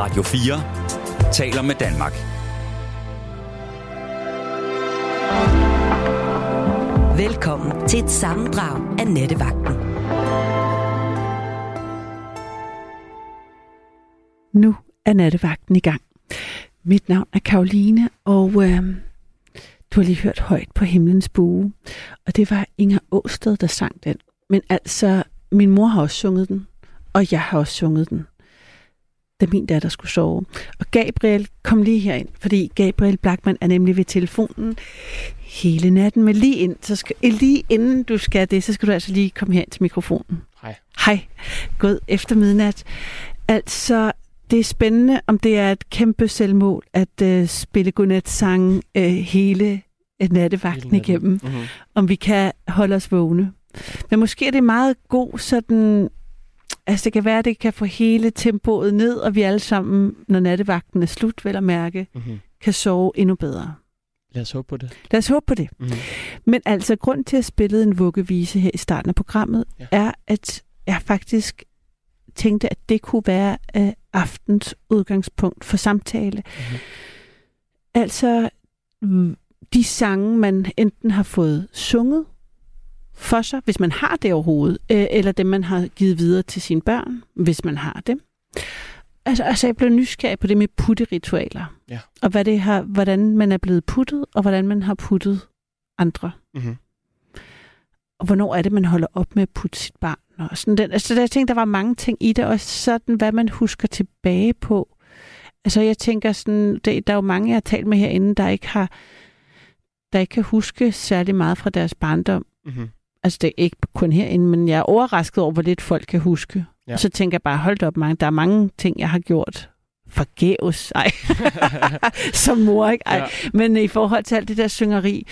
Radio 4 taler med Danmark. Velkommen til et sammendrag af Nettevagten. Nu er nattevagten i gang. Mit navn er Karoline, og øh, du har lige hørt højt på himlens bue. Og det var Inger Åsted, der sang den. Men altså, min mor har også sunget den, og jeg har også sunget den, da min datter skulle sove. Og Gabriel kom lige herind, fordi Gabriel Blackman er nemlig ved telefonen hele natten. Men lige, ind, så skal, lige inden du skal det, så skal du altså lige komme her til mikrofonen. Hej. Hej. God efter midnat. Altså, det er spændende, om det er et kæmpe selvmål at øh, spille godnat-sange øh, hele øh, nattevagten Hele igennem. Mm-hmm. Om vi kan holde os vågne. Men måske er det meget god sådan... Altså det kan være, at det kan få hele tempoet ned, og vi alle sammen, når nattevagten er slut, vel at mærke, Mm-hmm. kan sove endnu bedre. Lad os håbe på det. Lad os håbe på det. Mm-hmm. Men altså, grund til at spille en vuggevise her i starten af programmet, Ja. er, at jeg faktisk tænkte, at det kunne være uh, aftens udgangspunkt for samtale. Mhm. Altså, de sange, man enten har fået sunget for sig, hvis man har det overhovedet, øh, eller dem, man har givet videre til sine børn, hvis man har dem. Altså, altså jeg blev nysgerrig på det med putteritualer. Ja. Og hvad det har, hvordan man er blevet puttet, og hvordan man har puttet andre. Mm-hmm. Og hvornår er det, man holder op med at putte sit barn? Og sådan den, altså, jeg tænkte, der var mange ting i det, og sådan, hvad man husker tilbage på. Altså, jeg tænker sådan, det, der er jo mange, jeg har talt med herinde, der ikke har, der ikke kan huske særlig meget fra deres barndom. Mm-hmm. Altså, det er ikke kun herinde, men jeg er overrasket over, hvor lidt folk kan huske. Ja. Og så tænker jeg bare, hold op, mange, der er mange ting, jeg har gjort forgæves. Ej, som mor, ikke? Ej. Ja. Men i forhold til alt det der syngeri.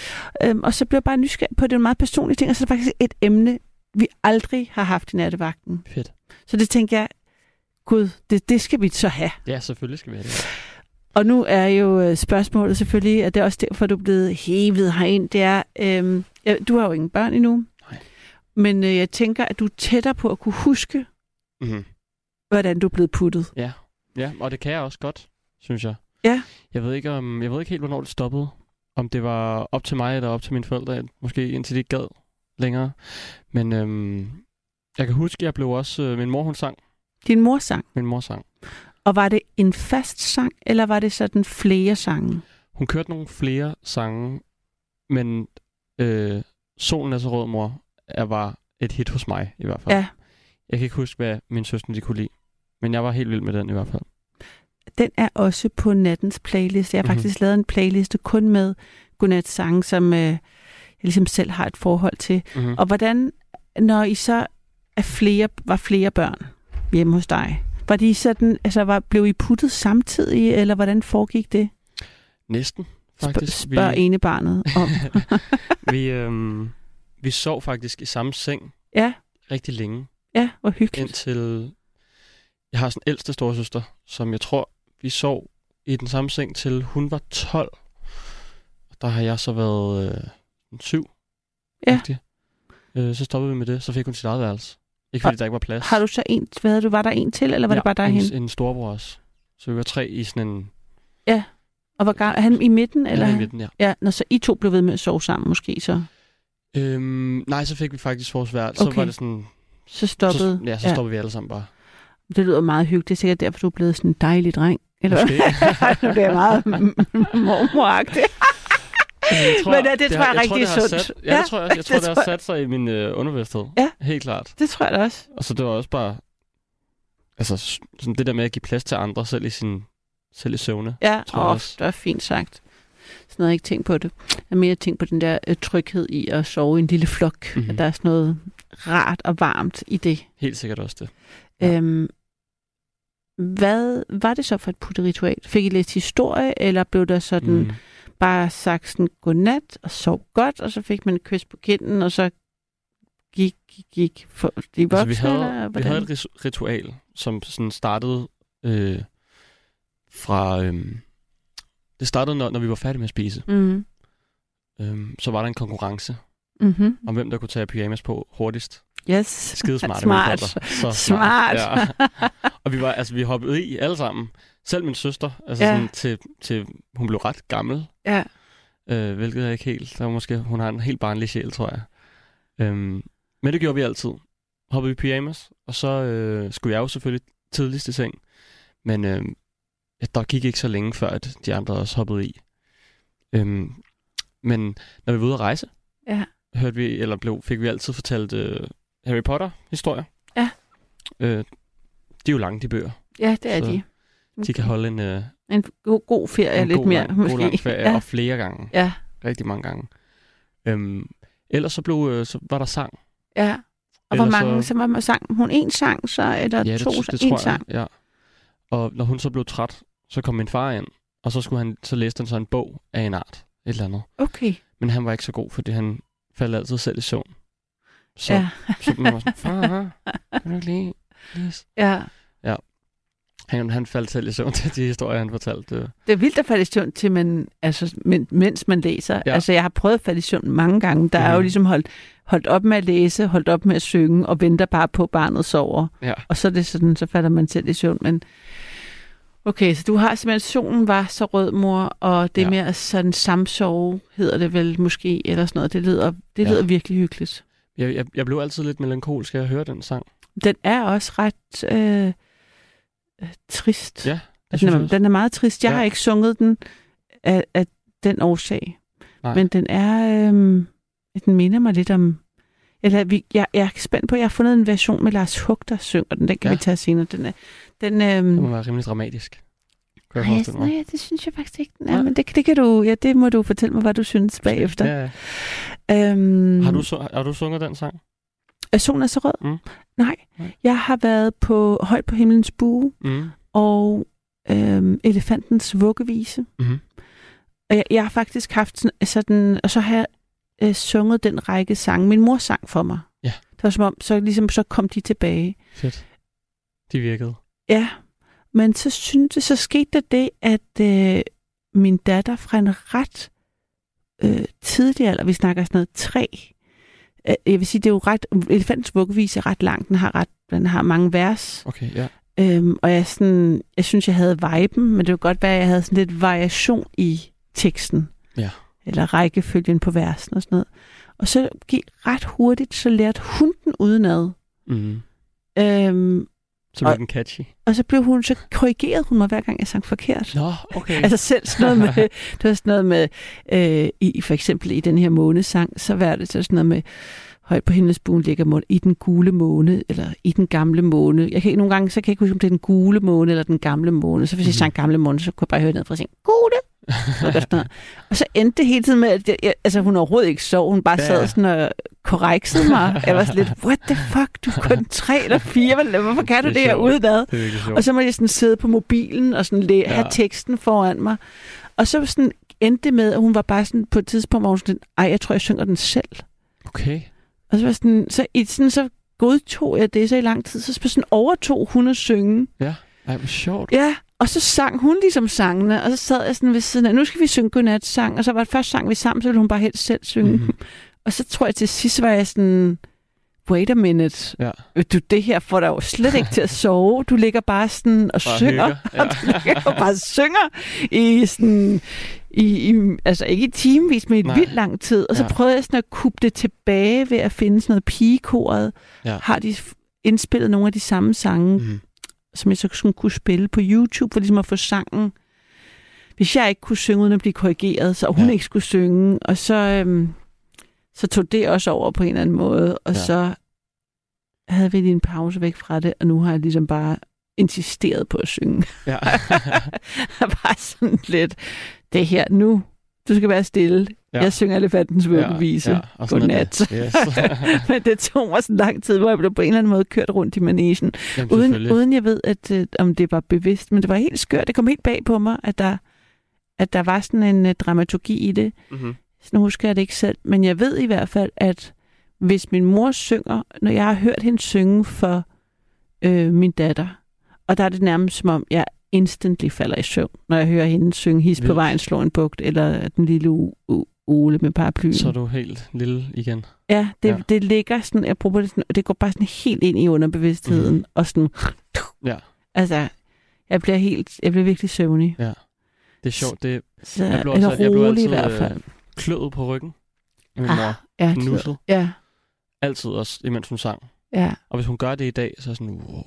Øhm, og så blev jeg bare nysgerrig på, at det er en meget personlig ting, og så er det faktisk et emne, vi aldrig har haft i nattevagten. Fedt. Så det tænker jeg, gud, det, det skal vi så have. Ja, selvfølgelig skal vi have det. Og nu er jo øh, spørgsmålet selvfølgelig, at det er også derfor, du er blevet hævet herind, det er, øhm, du har jo ingen børn endnu. Men øh, jeg tænker, at du er tættere på at kunne huske, Mm-hmm. hvordan du er blevet puttet. Ja. ja, og det kan jeg også godt, synes jeg. Ja. Jeg ved ikke, om, jeg ved ikke helt, hvornår det stoppede. Om det var op til mig eller op til mine forældre, måske indtil de ikke gad længere. Men øhm, jeg kan huske, at jeg blev også... Øh, min mor, hun sang. Din mor sang. Min mor sang. Og var det en fast sang, eller var det sådan flere sange? Hun kørte nogle flere sange, men øh, Solen er så rød, mor, er, var et hit hos mig i hvert fald. Ja, Jeg kan ikke huske, hvad min søster de kunne lide. Men jeg var helt vild med den i hvert fald. den er også på nattens playlist. Jeg har Mhm. faktisk lavet en playliste kun med godnat sange, som øh, jeg ligesom selv har et forhold til. Mm-hmm. Og hvordan, når I så er flere, var flere børn hjemme hos dig, var de sådan, altså var, blev I puttet samtidig, eller hvordan foregik det? Næsten, faktisk. spørg vi, ene barnet om. vi, øhm, vi sov faktisk i samme seng ja, rigtig længe. ja, hvor hyggeligt. Indtil... Jeg har sådan en ældste storesøster, som jeg tror, vi sov i den samme seng til hun var 12. Og der har jeg så været øh, 7. Ja. Øh, så stoppede vi med det, så fik hun sit eget værelse. Ikke fordi der ikke var plads. Har du så en, hvad havde du, var der en til, eller var ja, det bare dig og en, hende? en storebror også. Så vi var tre i sådan en... Og var han i midten? Eller? Eller i midten, ja. Ja, når så I to blev ved med at sove sammen måske, så, Øhm, nej, så fik vi faktisk vores værelse. Så Okay. var det sådan... så stoppede. Så, ja, så stoppede vi alle sammen bare. Det lyder meget hyggeligt. Det er sikkert derfor, du er blevet sådan en dejlig dreng. Eller Måske. hvad? det er meget mormoragtigt. Jeg Men ja, det tror jeg er rigtig det sundt. Sat, ja, Ja, det tror jeg også. Jeg det tror, det tror har jeg. sat sig i min øh, underbevidsthed. Ja. Helt klart. Det tror jeg da også. Og så det var også bare... Altså, sådan det der med at give plads til andre, selv i, sin, selv i søvne. Ja, Tror jeg åh, også. det er fint sagt. Sådan noget, jeg ikke tænkt på det. Jeg har mere tænkt på den der øh, tryghed i at sove i en lille flok. Mhm. Mm-hmm. At der er sådan noget rart og varmt i det. Helt sikkert også det. Ja. Øhm, hvad var det så for et putteritual? Fik I læst historie, eller blev der sådan mm. Bare sagt sådan godnat og sov godt, og så fik man et kys på kinden, og så gik, gik, gik for de voksne? Altså, vi, eller havde, vi hvordan? havde et ritual, som sådan startede øh, fra... Øh, det startede, når, når vi var færdige med at spise. Mm. Øh, så var der en konkurrence Mm-hmm. om, hvem der kunne tage pyjamas på hurtigst. Yes. Skide Smart. forældre. Så Smart. Ja. Og vi var, altså, vi hoppede i alle sammen. Selv min søster, altså Ja. sådan til, til, hun blev ret gammel, Ja. øh, hvilket er ikke helt, der måske, hun har en helt barnlig sjæl, tror jeg. Øhm, men det gjorde vi altid. Hoppede i pyjamas, og så øh, skulle jeg jo selvfølgelig tidligst i seng. Men øh, ja, der gik ikke så længe før, at de andre også hoppede i. Øhm, men når vi var ude at rejse, Ja. hørte vi, eller blev, fik vi altid fortalt øh, Harry Potter-historier. Ja. Øh, de er jo lange, de bøger. Ja, det er Så de. De kan holde en, øh, En god, god ferie, en lidt god, mere måske. god lang ferie, ja. og flere gange. ja, Rigtig mange gange. Øhm, ellers så, blev, øh, så var der sang. ja. Og hvor Ellers mange, så- så var man sang? Hun en sang så, eller Ja, to det, sang? det en sang. jeg. Ja. Og når hun så blev træt, så kom min far ind, og så, skulle han, så læste han så en bog af en art. Et eller andet. Okay, Men han var ikke så god, fordi han faldt altid selv i søvn. Så, ja. så man var sådan, far, kan du ikke lige læse? ja. Han, han faldt selv i søvn til de historier, han fortalte. Det er vildt at falde i søvn til, man, altså, men, mens man læser. Ja. Altså, jeg har prøvet at falde i søvn mange gange. Der er jo Mhm. ligesom holdt, holdt op med at læse, holdt op med at synge, og venter bare på, at barnet sover. Ja. Og så er det sådan, så falder man selv i søvn. Men okay, så du har simpelthen, solen var så rød, mor, og det Ja. med at sådan samsove, hedder det vel måske, eller sådan noget. Det lyder, det Ja. lyder virkelig hyggeligt. Jeg, jeg, jeg blev altid lidt melankolsk at høre den sang. Den er også ret øh, øh, trist. Ja, det Den synes jeg er, den er meget trist. Jeg Ja. har ikke sunget den af, af den årsag. Nej. Men den er... Øhm, den minder mig lidt om... Eller vi, jeg, jeg er spændt på, jeg har fundet en version med Lars Hug, der synger den. Den kan Ja. vi tage senere. Den er, den, øhm, Det må være rimelig dramatisk. Kan jeg nej, det synes jeg faktisk ikke. Nej. Men det, det, kan du, ja, det må du fortælle mig, hvad du synes bagefter. Ja, ja. Øhm, Har, du, har du sunget den sang? Solen er så rød? Mm. Nej. Nej. Jeg har været på højt på himlens bue Mm. og øhm, elefantens vuggevise. Mm-hmm. Og jeg, jeg har faktisk haft sådan, sådan og så har jeg øh, sunget den række sange. Min mor sang for mig. Ja. Det var som om, så, ligesom, så kom de tilbage. Fedt. De virkede. Ja, men så syntes så skete der det, at øh, min datter fra en ret øh, tidlig alder, vi snakker sådan noget tre, øh, jeg vil sige, det er jo ret, elefantens vuggevise er ret lang, den har, ret, den har mange vers, Okay, ja. Øhm, og jeg, sådan, jeg synes, jeg havde viben, men det kunne godt være, at jeg havde sådan lidt variation i teksten. Ja. Eller rækkefølgen på versen og sådan noget. Og så gik ret hurtigt, så lærte hun den udenad. Mm. Øhm, Så blev Og- den catchy. og så blev hun, så korrigerede hun mig hver gang, jeg sang forkert. Nå, okay. Altså selv sådan noget med, det var sådan noget med, øh, i, for eksempel i den her månesang, så var det så sådan noget med, højt på himmelsbuen ligger måne, i den gule måne, eller i den gamle måne. Jeg kan ikke, nogle gange, så kan jeg ikke huske, om det er den gule måne, eller den gamle måne. Så hvis jeg Mhm. sang gamle måne, så kunne jeg bare høre ned fra sin gule. Og, så endte det hele tiden med, at jeg, jeg, altså hun overhovedet ikke sov, hun bare Ja. sad sådan og korreksede mig. Jeg var sådan lidt, what the fuck, du er kun tre eller fire, Hvad- hvorfor kan du Det det, er her udenad? Og så må jeg sådan sidde på mobilen og sådan læ- Ja. have teksten foran mig. Og så sådan endte det med, at hun var bare sådan på et tidspunkt, hvor hun sådan, ej, jeg tror, jeg synger den selv. Okay. Og så var sådan, så, i, sådan, så godtog jeg det så i lang tid, så sådan overtog hun at synge. Ej, hvor sjovt. Ja, og så sang hun ligesom sangene, og så sad jeg sådan ved siden af, nu skal vi synge godnatsang, og så var det først sang vi sammen, så ville hun bare helst selv synge. Mhm. Mm-hmm. Og så tror jeg til sidst var jeg sådan, wait a minute, Ja. Ved du, det her får dig jo slet ikke til at sove. Du ligger bare sådan og Bare synger. hygger. Ja. Og du ligger jo bare og synger i sådan... I, i, altså ikke i timevis, men i vildt lang tid. Og så Ja. prøvede jeg sådan at kubbe det tilbage ved at finde sådan noget pigekoret. Ja. Har de indspillet nogle af de samme sange, Mm. Som jeg så sådan kunne spille på YouTube, for ligesom at få sangen. Hvis jeg ikke kunne synge uden at blive korrigeret, så hun Ja. ikke skulle synge. Og så, øhm, så tog det også over på en eller anden måde. Og ja. så havde vi lige en pause væk fra det, og nu har jeg ligesom bare insisteret på at synge. Ja. bare sådan lidt, det her nu, du skal være stille. Ja. Ja. Jeg synger elefantens vuggevise. Ja, sådan er Godnat. Yes. Men det tog mig så lang tid, hvor jeg blev på en eller anden måde kørt rundt i manesien. Jamen, Uden, uden jeg ved, at, øh, om det var bevidst. Men det var helt skørt. Det kom helt bag på mig, at der, at der var sådan en uh, dramaturgi i det. Mm-hmm. Så nu husker jeg det ikke selv. Men jeg ved i hvert fald, at hvis min mor synger, når jeg har hørt hende synge for øh, min datter, og der er det nærmest som om, jeg instantly falder i søvn, når jeg hører hende synge His på vejen slår en bugt, eller Den lille u- u- Ole med paraplyen. Så er du helt lille igen. Ja, det, Ja. ja. det ligger sådan, jeg prøver det sådan, det går bare sådan helt ind i underbevidstheden, mm. og sådan, Ja. altså, jeg bliver helt, jeg bliver virkelig søvnig. Det er sjovt. Det Så, Jeg blev altid- jeg blev rolig i altid, hvert øh, fald. kløet på ryggen. Min mor. Ah, ja, nusset. Ja, Altid også, imens hun sang. ja. Og hvis hun gør det i dag, så er jeg sådan, wow.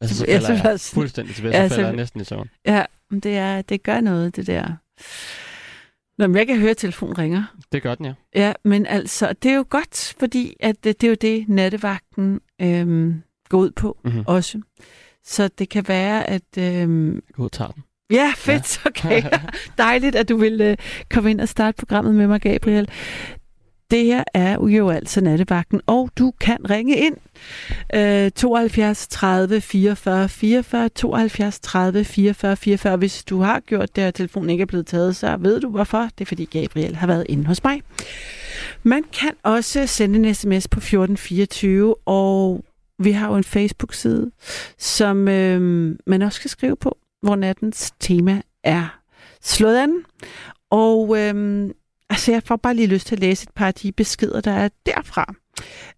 Altså, så Ja, falder jeg sådan- fuldstændig tilbage. Ja, Så så- falder jeg næsten i søvn. Ja, det, er, det gør noget, det der. Nå, men jeg kan høre, at telefonen ringer. Det gør den, ja. Ja, men altså, det er jo godt, fordi at det, det er jo det, nattevagten øhm, går ud på Mm-hmm. også. Så det kan være, at... Øhm, Gå ud tager den. ja, fedt, ja. okay. Dejligt, at du vil øh, komme ind og starte programmet med mig, Gabriel. Det her er jo altså nattevagten, og du kan ringe ind. Øh, 72 30 44 44, 72 30 44 44. Hvis du har gjort det, og telefonen ikke er blevet taget, så ved du hvorfor. Det er fordi Gabriel har været inde hos mig. Man kan også sende en sms på 1424, og vi har jo en Facebook-side, som øh, man også kan skrive på, hvor nattens tema er slået an. Og øh, altså, jeg får bare lige lyst til at læse et par af de beskeder, der er derfra.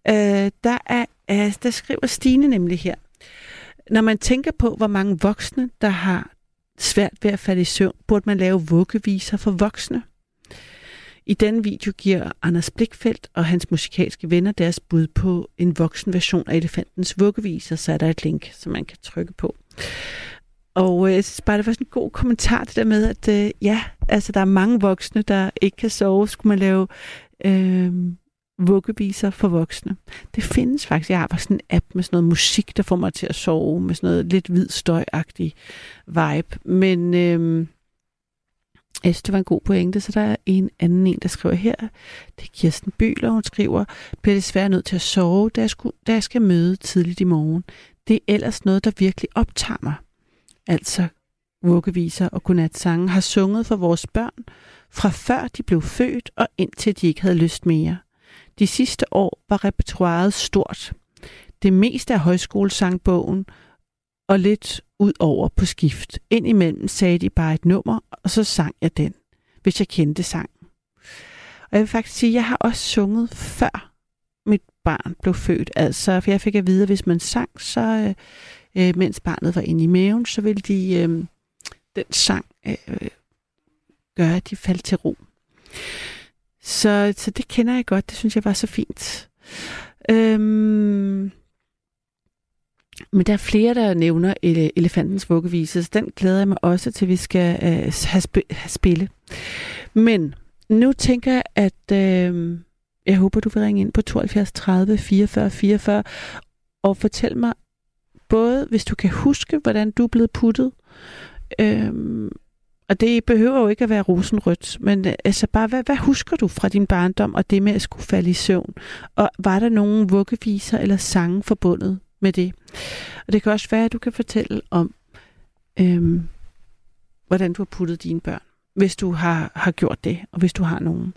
Øh, der, er, øh, der skriver Stine nemlig her. Når man tænker på, hvor mange voksne, der har svært ved at falde i søvn, burde man lave vuggeviser for voksne. I denne video giver Anders Blikfeldt og hans musikalske venner deres bud på en voksen version af Elefantens vuggeviser, så er der et link, som man kan trykke på. Og øh, jeg synes bare, det var sådan en god kommentar, det der med, at øh, ja, altså der er mange voksne, der ikke kan sove. Skulle man lave øh, vuggeviser for voksne? Det findes faktisk. Jeg har bare sådan en app med sådan noget musik, der får mig til at sove, med sådan noget lidt hvid støjagtig vibe. Men øh, jeg synes, det var en god pointe, så der er en anden en, der skriver her. Det er Kirsten Byler, hun skriver, bliver desværre nødt til at sove, da jeg, skulle, da jeg skal møde tidligt i morgen. Det er ellers noget, der virkelig optager mig. Altså vuggeviser og godnatsange har sunget for vores børn, fra før de blev født og indtil de ikke havde lyst mere. De sidste år var repertoiret stort. Det meste af højskolesangbogen og lidt ud over på skift. Indimellem sagde de bare et nummer, og så sang jeg den, hvis jeg kendte sangen. Og jeg vil faktisk sige, at jeg har også sunget før mit barn blev født. Altså, for jeg fik at vide, at hvis man sang, så øh, øh, mens barnet var inde i maven, så ville de, øh, den sang øh, gøre, at de faldt til ro. Så, så det kender jeg godt. Det synes jeg var så fint. Øhm, men der er flere, der nævner ele- elefantens vuggevise, så den glæder jeg mig også til, vi skal øh, have, sp- have spille. Men nu tænker jeg, at øh, jeg håber, du vil ringe ind på 72 30 44 44 og fortæl mig, både hvis du kan huske, hvordan du er blevet puttet, øhm, og det behøver jo ikke at være rosenrødt, men øh, altså bare, hvad, hvad husker du fra din barndom og det med at skulle falde i søvn? Og var der nogen vuggeviser eller sange forbundet med det? Og det kan også være, at du kan fortælle om, øhm, hvordan du har puttet dine børn, hvis du har, har gjort det, og hvis du har nogen.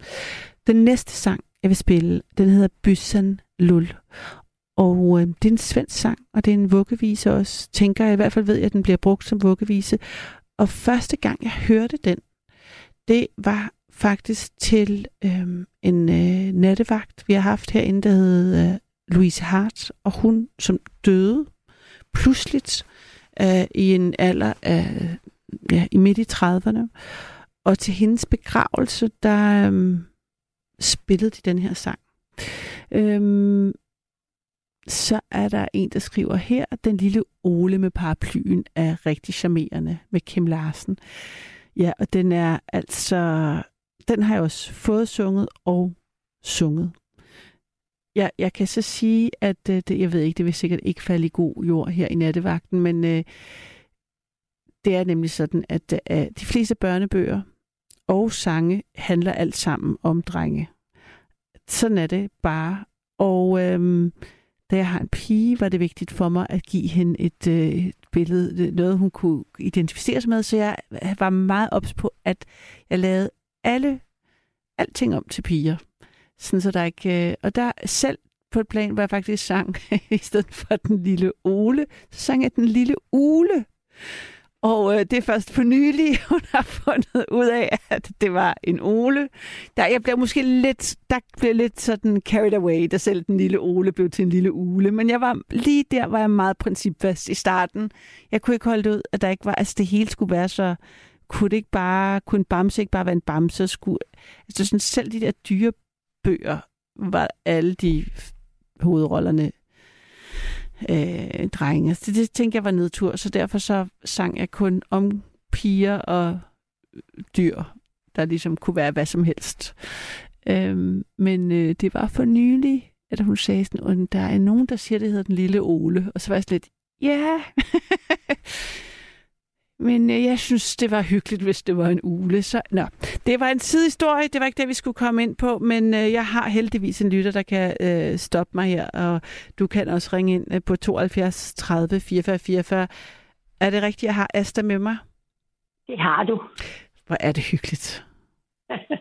Den næste sang, jeg vil spille, den hedder Byssan Lul. Og øh, det er en svensk sang, og det er en vuggevise også. Tænker jeg i hvert fald ved, at den bliver brugt som vuggevise. Og første gang, jeg hørte den, det var faktisk til øh, en øh, nattevagt, vi har haft herinde, der hed øh, Louise Hart, og hun som døde pludseligt øh, i en alder af ja, i midt i 30'erne. Og til hendes begravelse, der øh, spillede de den her sang. Øhm, så er der en, der skriver her, den lille Ole med paraplyen er rigtig charmerende med Kim Larsen. Ja, og den er altså, den har jeg også fået sunget og sunget. Ja, jeg kan så sige, at øh, det, jeg ved ikke, det vil sikkert ikke falde i god jord her i nattevagten, men øh, det er nemlig sådan, at øh, de fleste børnebøger og sange handler alt sammen om drenge. Sådan er det bare. Og øhm, da jeg har en pige, var det vigtigt for mig at give hende et, øh, et billede, noget hun kunne identificere sig med, så jeg øh, var meget ops på, at jeg lavede alle, alting om til piger. Sådan så der ikke, øh, og der selv på et plan, hvor jeg faktisk sang, i stedet for den lille Ole, så sang jeg den lille Ule. Og øh, det er først for nylig, hun har fundet ud af, at det var en Ole. Der, jeg blev måske lidt, der blev lidt sådan carried away, da selv den lille Ole blev til en lille ule. Men jeg var lige der, var jeg meget principfast i starten. Jeg kunne ikke holde det ud, at der ikke var, altså det hele skulle være så, kunne det ikke bare, kunne en bamse ikke bare være en bamse? Skulle, altså sådan selv de der dyrebøger, var alle de hovedrollerne øh, drenge. Så det tænkte jeg var nedtur, så derfor så sang jeg kun om piger og dyr, der ligesom kunne være hvad som helst. Øh, men øh, det var for nylig, at hun sagde sådan, der er nogen, der siger, det hedder den lille Ole. Og så var jeg lidt, ja. Yeah. Men øh, jeg synes, det var hyggeligt, hvis det var en ule. Så, nå. Det var en sidehistorie, det var ikke det, vi skulle komme ind på, men øh, jeg har heldigvis en lytter, der kan øh, stoppe mig her, og du kan også ringe ind øh, på 72 30 44 44. Er det rigtigt, jeg har Asta med mig? Det har du. Hvor er det hyggeligt.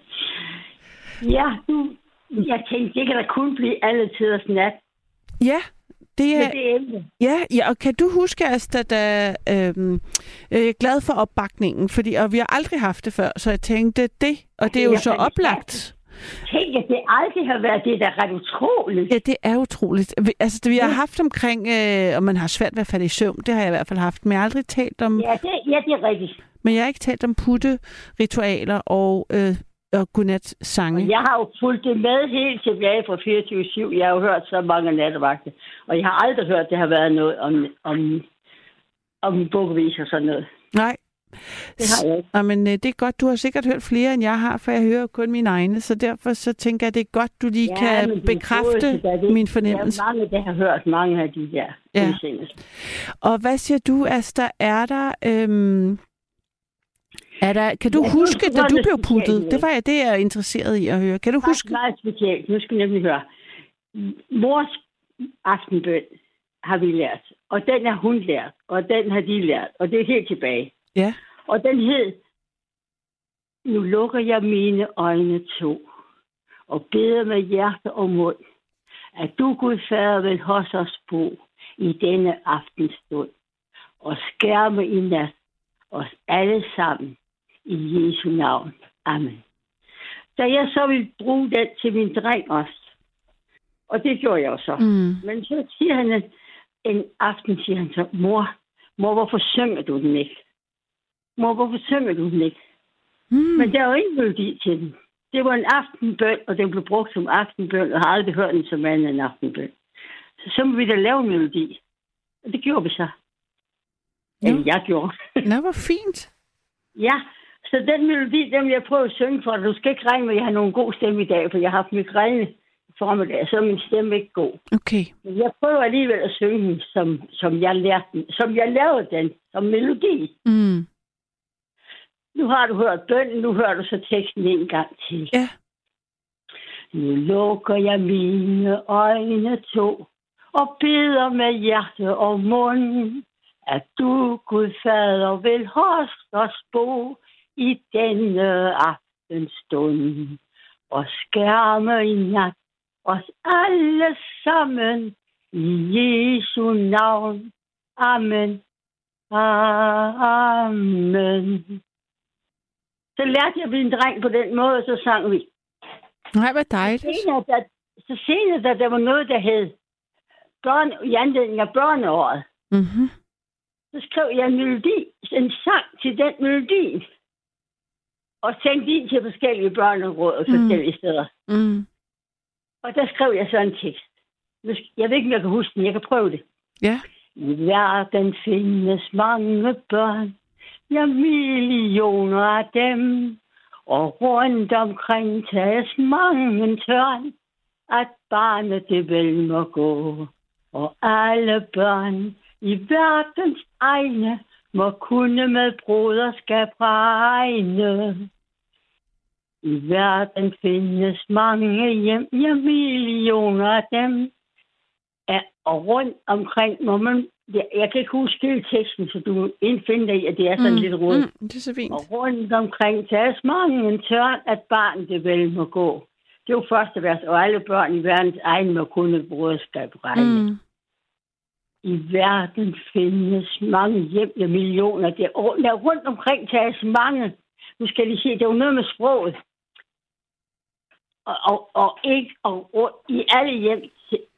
ja, du, jeg tænkte, det kan da kun blive alle tiders nat. Ja, det er, det ja, ja, og kan du huske, Asta, da øhm, øh, glad for opbakningen, fordi og vi har aldrig haft det før, så jeg tænkte det, og det er jo så oplagt. Tænk, at det aldrig har været det, der er ret utroligt. Ja, det er utroligt. Altså, det, vi har haft omkring, øh, om man har svært ved at falde i søvn, det har jeg i hvert fald haft, men jeg har aldrig talt om... Ja, det, ja, det er rigtigt. Men jeg har ikke talt om putte-ritualer og øh, og godnat-sange. Og jeg har jo fulgt det med helt tilbage fra 24-7. Jeg har jo hørt så mange nattevagter. Og jeg har aldrig hørt, at det har været noget om, om, om bogvis og sådan noget. Nej. Det har jeg ikke. Men øh, det er godt. Du har sikkert hørt flere, end jeg har, for jeg hører kun mine egne. Så derfor så tænker jeg, det er godt, du lige Ja, kan bekræfte det- min fornemmelse. er mange, der har hørt mange af de der Ja. udsendelser. Og hvad siger du, Asta? Er der... Øhm, er der, kan du Ja, huske, det da du blev puttet? Det var jeg, det er jeg interesseret i at høre. Kan du Faktisk huske? meget specielt. Nu skal vi nemlig høre. Mors aftenbøn har vi lært. Og den har hun lært. Og den har de lært. Og det er helt tilbage. Ja. Og den hed, nu lukker jeg mine øjne to, og beder med hjerte og mund, at du, Gud Fader, vil hos os bo i denne aftenstund, og skærme i nat os alle sammen i Jesu navn. Amen. Da jeg så ville bruge den til min dreng også, og det gjorde jeg så. Mm. Men så siger han, at en aften siger han så, mor, mor, hvorfor synger du den ikke? Mor, hvorfor synger du den ikke? Mm. Men der er jo ingen melodi til den. Det var en aftenbøn, og den blev brugt som aftenbøn, og har aldrig hørt den som andet en aftenbøn. Så så må vi da lave en melodi. Og det gjorde vi så. Ja. Eller jeg gjorde. Nå, hvor fint. ja, så den melodi, den vil jeg prøve at synge for dig. Du skal ikke regne med, at jeg har nogen god stemme i dag, for jeg har haft migræne formiddag, så er min stemme ikke god. Okay. Men jeg prøver alligevel at synge den, som, som jeg lærte den, som jeg lavede den, som melodi. Mm. Nu har du hørt bønnen, nu hører du så teksten en gang til. Ja. Nu lukker jeg mine øjne to, og beder med hjerte og mund, at du, Gud Fader, vil hos os bo i denne aftenstund, og skærme i nat os alle sammen i Jesu navn. Amen. Amen. Så lærte jeg min dreng på den måde, og så sang vi. Nej, hvor dejligt. Senere, der, så senere, da der var noget, der hed børn, i anledning af børneåret, Mm-hmm. så skrev jeg en melodi, en sang til den melodi. Og sendte ind til forskellige børneråd og forskellige mm. steder. Mm. Og der skrev jeg så en tekst. Jeg ved ikke, om jeg kan huske den. Jeg kan prøve det. Ja. I verden findes mange børn, ja millioner af dem, og rundt omkring tages mange tørn, at barnet det vel må gå. Og alle børn i verdens egne må kunne med broderskab regne. I verden findes mange hjem, ja millioner af dem, Ja, og rundt omkring må man... Jeg, jeg kan ikke huske hele teksten, så du må indfinde dig at det er sådan mm. lidt. Mm. Mm. Det er så fint. Og rundt omkring tages mange en tørn, at barn det vel må gå. Det er jo første vers, og alle børn i verdens egen må kunne broderskab regne. Mm. I verden findes mange hjem, ja, millioner. Der, der rundt omkring tages mange. Nu skal de se, det er jo noget med sproget. Og, og, og ikke og, og i alle hjem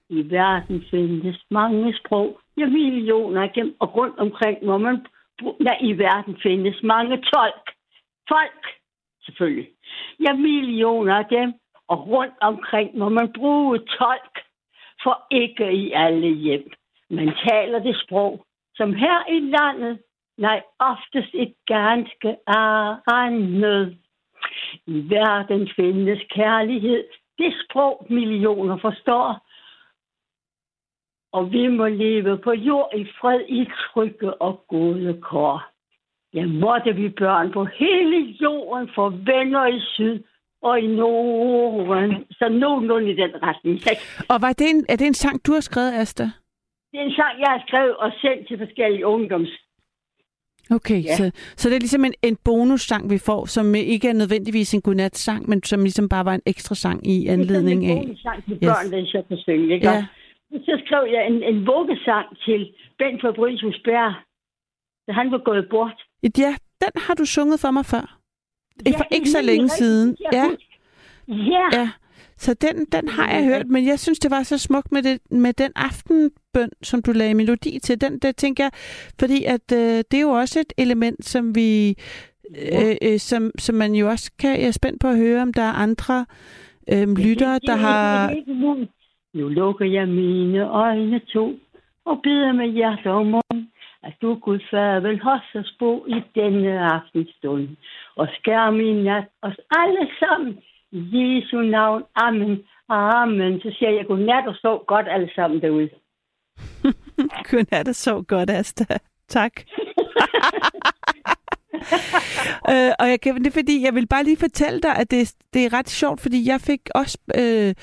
i verden findes mange sprog. Ja, millioner af dem. Og rundt omkring hvor man der i verden findes mange tolk. Folk, selvfølgelig. Ja, millioner af dem. Og rundt omkring må man bruge tolk. For ikke i alle hjem. Man taler det sprog, som her i landet, nej, oftest et ganske andet. I verden findes kærlighed, det sprog millioner forstår. Og vi må leve på jord i fred, i trygge og gode kår. Ja, måtte vi børn på hele jorden få venner i syd og i Norden. Så nogenlunde i den retning. Og var det en, er det en sang, du har skrevet, Asta? Det er en sang, jeg har skrevet og sendt til forskellige ungdoms. Okay, ja. så, så det er ligesom en, en bonussang, vi får, som ikke er nødvendigvis en godnat-sang, men som ligesom bare var en ekstra sang i anledning af... Det er en bonussang til børn, yes. hvis jeg kan synge, ikke? Ja. Så skrev jeg en, en vuggesang til Ben Fabricius Bjerg, da han var gået bort. Ja, den har du sunget for mig før. Ja, for ikke så længe siden. Ja. ja. ja. Så den, den har jeg hørt, men jeg synes, det var så smukt med, det, med den aftenbøn, som du lagde melodi til. Den, der tænker jeg, fordi at øh, det er jo også et element, som vi, øh, øh, som, som man jo også kan, jeg er spændt på at høre, om der er andre øh, lyttere, der har... Nu lukker jeg mine øjne to, og beder med hjerte og mund, at du, Gud far, vil hos os bo i denne aftenstund, og skær min nat os alle sammen Jesu navn. Amen. Amen. Så siger jeg godnat og så godt alle sammen derude. godnat og så godt, Asta. Tak. øh, og jeg kan, det er fordi, jeg vil bare lige fortælle dig, at det, det er ret sjovt, fordi jeg fik også øh,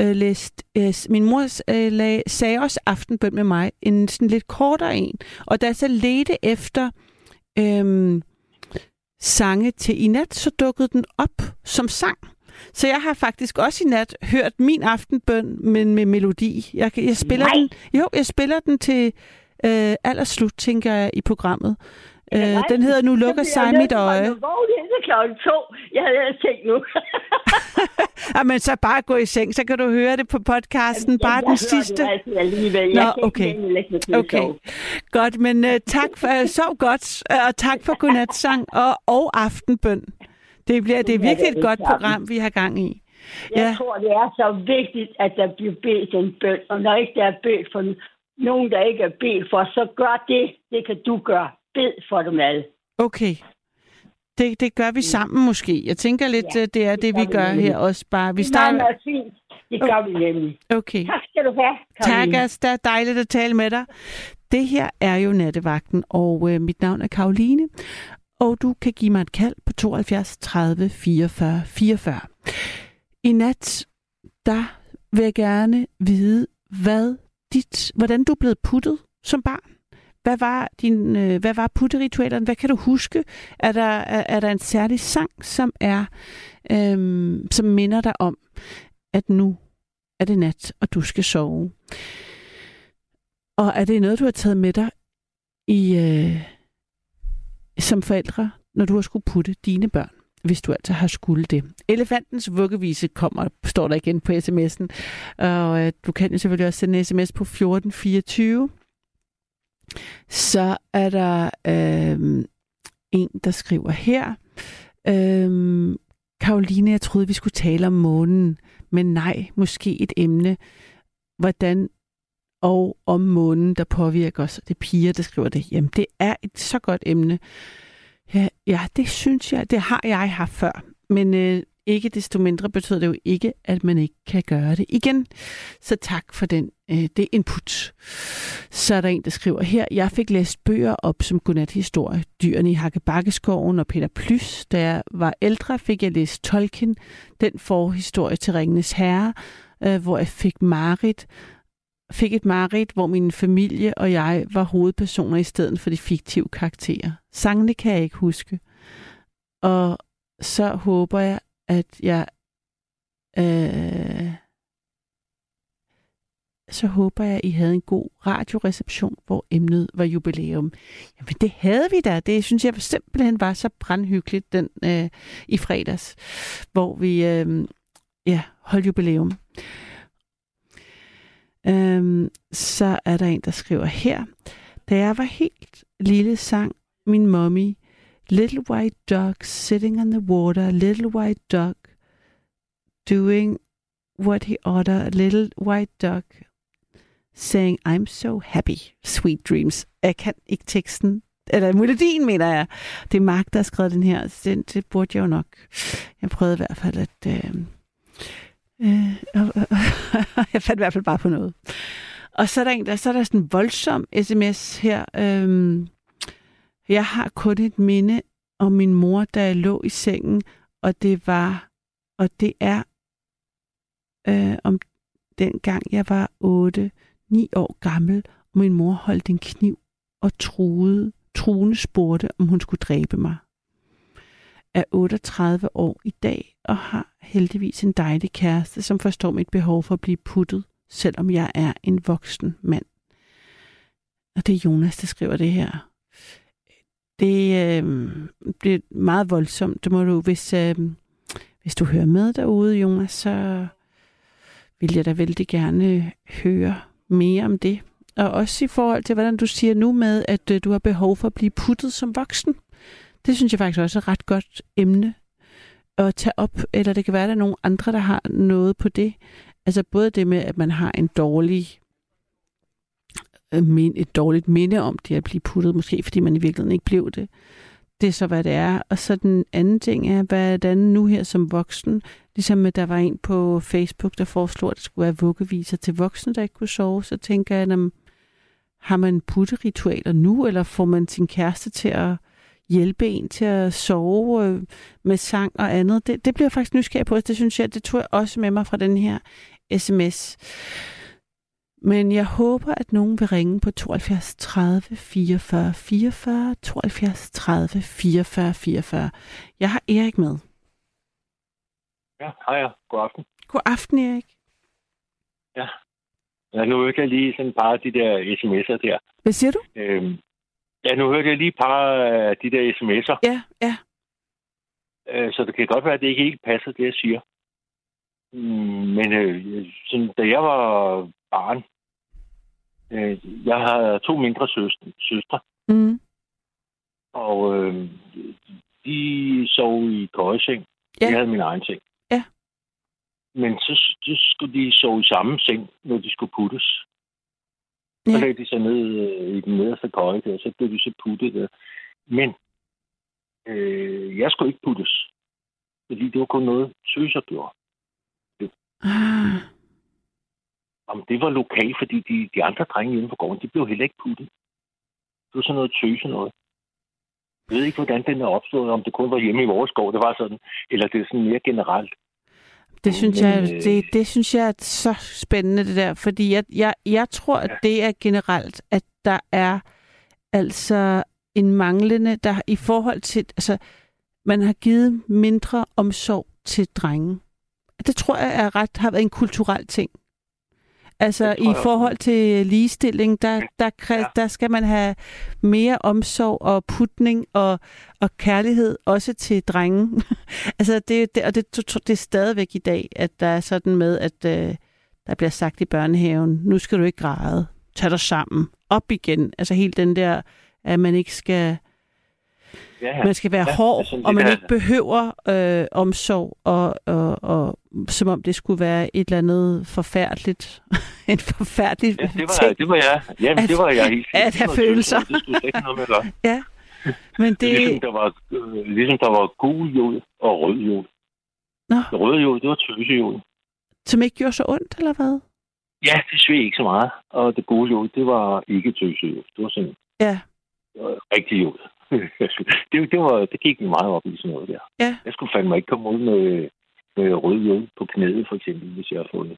øh, læst, øh, min mor øh, lag, sagde også aftenbøn med mig, en sådan lidt kortere en. Og da jeg så ledte efter øh, sange til i nat, så dukkede den op som sang. Så jeg har faktisk også i nat hørt min aftenbøn, men med melodi. Jeg, jeg spiller Nej. den. Jo, jeg spiller den til øh, allerslut, tænker jeg, i programmet. Øh, den hedder Nu lukker sig mit øje. Jeg er klokken to. Jeg havde tænkt nu. Jamen, så bare gå i seng, så kan du høre det på podcasten. Jamen, bare jeg den sidste. Det alligevel. Jeg Nå, okay. okay. Godt, men uh, tak for, uh, sov godt, uh, og tak for godnatsang og, og aftenbøn. Det, bliver, det er virkelig et godt program, vi har gang i. Jeg ja. tror, det er så vigtigt, at der bliver bedt en bøn. Og når ikke der er bedt for nogen, der ikke er bedt for, så gør det. Det kan du gøre. Bed for dem alle. Okay. Det, det gør vi sammen måske. Jeg tænker lidt, ja, det er det, det vi gør vi her også bare. Vi starter... Det er meget fint. Det gør vi nemlig. Okay. Tak skal du have, Karoline. Tak, Asta. Dejligt at tale med dig. Det her er jo Nattevagten, og øh, mit navn er Karoline og du kan give mig et kald på 72 30 44 44. I nat, der vil jeg gerne vide, hvad dit, hvordan du er blevet puttet som barn. Hvad var, din, øh, hvad var putteritualerne? Hvad kan du huske? Er der, er, er der en særlig sang, som er, øhm, som minder dig om, at nu er det nat, og du skal sove? Og er det noget, du har taget med dig i, øh, som forældre, når du har skulle putte dine børn, hvis du altså har skulle det. Elefantens vuggevise kommer, står der igen på sms'en. Og øh, du kan jo selvfølgelig også sende en sms på 1424. Så er der øh, en, der skriver her. Øh, Karoline, jeg troede, vi skulle tale om månen, men nej, måske et emne. Hvordan og om månen, der påvirker os. Det er piger, der skriver det. Jamen, det er et så godt emne. Ja, ja det synes jeg, det har jeg haft før. Men øh, ikke desto mindre betyder det jo ikke, at man ikke kan gøre det igen. Så tak for den, øh, det input. Så er der en, der skriver her, jeg fik læst bøger op som godnathistorie. Dyrene i Hakkebakkeskoven og Peter Plys. Da jeg var ældre, fik jeg læst Tolkien, den forhistorie til Ringenes Herre, øh, hvor jeg fik Marit fik et mareridt, hvor min familie og jeg var hovedpersoner i stedet for de fiktive karakterer. Sangene kan jeg ikke huske. Og så håber jeg, at jeg... Øh, så håber jeg, at I havde en god radioreception, hvor emnet var jubilæum. Jamen, det havde vi da. Det synes jeg simpelthen var så brandhyggeligt den, øh, i fredags, hvor vi øh, ja, holdt jubilæum. Øhm, så er der en, der skriver her. Da jeg var helt lille, sang min mommy, Little white dog sitting on the water, little white dog doing what he oughta, little white dog saying, I'm so happy, sweet dreams. Jeg kan ikke teksten, eller melodien, mener jeg. Det er Mark, der har skrevet den her. Det, det burde jeg jo nok. Jeg prøvede i hvert fald at... Øh, øh, jeg fandt i hvert fald bare på noget. Og så er der, en, der, så er der sådan en voldsom sms her. Øh, jeg har kun et minde om min mor, da jeg lå i sengen, og det var, og det er øh, om den gang jeg var 8-9 år gammel, og min mor holdt en kniv og truede, truende spurgte, om hun skulle dræbe mig. Er 38 år i dag og har heldigvis en dejlig kæreste, som forstår mit behov for at blive puttet, selvom jeg er en voksen mand. Og det er Jonas, der skriver det her. Det, øh, det er meget voldsomt. Det må du, hvis, øh, hvis du hører med derude, Jonas, så vil jeg da vældig gerne høre mere om det. Og også i forhold til, hvordan du siger nu med, at øh, du har behov for at blive puttet som voksen. Det synes jeg faktisk også er et ret godt emne at tage op. Eller det kan være, at der er nogle andre, der har noget på det. Altså både det med, at man har en dårlig øh, et dårligt minde om det at blive puttet, måske fordi man i virkeligheden ikke blev det. Det er så, hvad det er. Og så den anden ting er, hvordan nu her som voksen, Ligesom der var en på Facebook, der foreslog, at det skulle være vuggeviser til voksne, der ikke kunne sove. Så tænker jeg, at har man putteritualer nu, eller får man sin kæreste til at hjælpe en til at sove øh, med sang og andet? Det, det bliver jeg faktisk nysgerrig på. Det synes jeg, det tog jeg også med mig fra den her sms. Men jeg håber, at nogen vil ringe på 72 30 44 44, 72 30 44 44. Jeg har Erik med. Ja, hej, god aften. God aften, Erik. Ja. Ja, nu jeg lige sådan et par af de der sms'er der. Hvad siger du? Øhm, ja, nu hørte jeg lige et par af de der sms'er. Ja, ja. Øh, så det kan godt være, at det ikke helt passer, det jeg siger. Men øh, sådan, da jeg var barn, øh, jeg har to mindre søstre. søstre mm. Og øh, de sov i køjeseng. Ja. Jeg havde min egen seng. Men så, så skulle de sove i samme seng, når de skulle puttes. Så lagde de sig ned øh, i den nederste køje der, så blev de så puttet der. Men øh, jeg skulle ikke puttes. Fordi det var kun noget, søser gjorde. Det. Ah. Om det var lokalt, fordi de, de andre drenge inden for gården, de blev heller ikke puttet. Det var sådan noget tøse noget. Jeg ved ikke, hvordan den er opstået, om det kun var hjemme i vores gård, det var sådan, eller det er sådan mere generelt. Det synes, Men, jeg, øh, det, det synes jeg er så spændende, det der. Fordi jeg, jeg, jeg tror, at det er generelt, at der er altså en manglende, der i forhold til, altså, man har givet mindre omsorg til drenge. Det tror jeg er ret, har været en kulturel ting. Altså i forhold til ligestilling, der, der, ja. der skal man have mere omsorg og putning og, og kærlighed også til drenge. altså det, det, og det, det er stadigvæk i dag, at der er sådan med, at øh, der bliver sagt i børnehaven, nu skal du ikke græde, tag dig sammen, op igen. Altså helt den der, at man ikke skal Ja. Man skal være ja, hård, og man ikke behøver øh, omsorg, og, og, og som om det skulle være et eller andet forfærdeligt. en forfærdelig ja, det var, ting. Det var jeg. Jamen, at, det var jeg helt At have følelser. Det skulle ikke noget med at Ja. Men det... Ligesom der var, øh, ligesom der var gul jul og rød jul. Nå. Det røde jul, det var tøsejul. Som ikke gjorde så ondt, eller hvad? Ja, det sved ikke så meget. Og det gule jul, det var ikke tøsejul. Det var sådan ja. rigtig jul. det, det, var, det gik meget op i sådan noget der. Ja. Jeg skulle fandme ikke komme ud med, med rød jul på knæet, for eksempel, hvis jeg har fundet.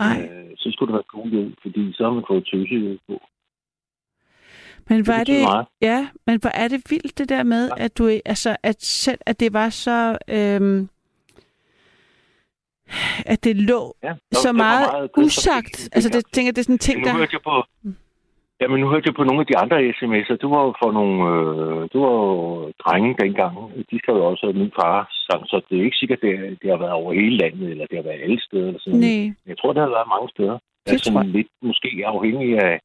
Nej. Øh, så skulle det være god jul, fordi så har man fået tøsejul på. Men var det, det ja, men hvor er det vildt det der med, ja. at du altså at selv at det var så øhm, at det lå ja, der, så meget, meget usagt. Altså, det, tænker, det er sådan en ting, der... Nu hørte jeg på, Ja, men nu hørte jeg på nogle af de andre sms'er. Det var jo for nogle... Øh, det var jo drenge dengang. De skrev jo også min far sang, så det er ikke sikkert, det, det har været over hele landet, eller det har været alle steder. Eller sådan Nej. Jeg tror, det har været mange steder. Det er sådan lidt måske afhængig af,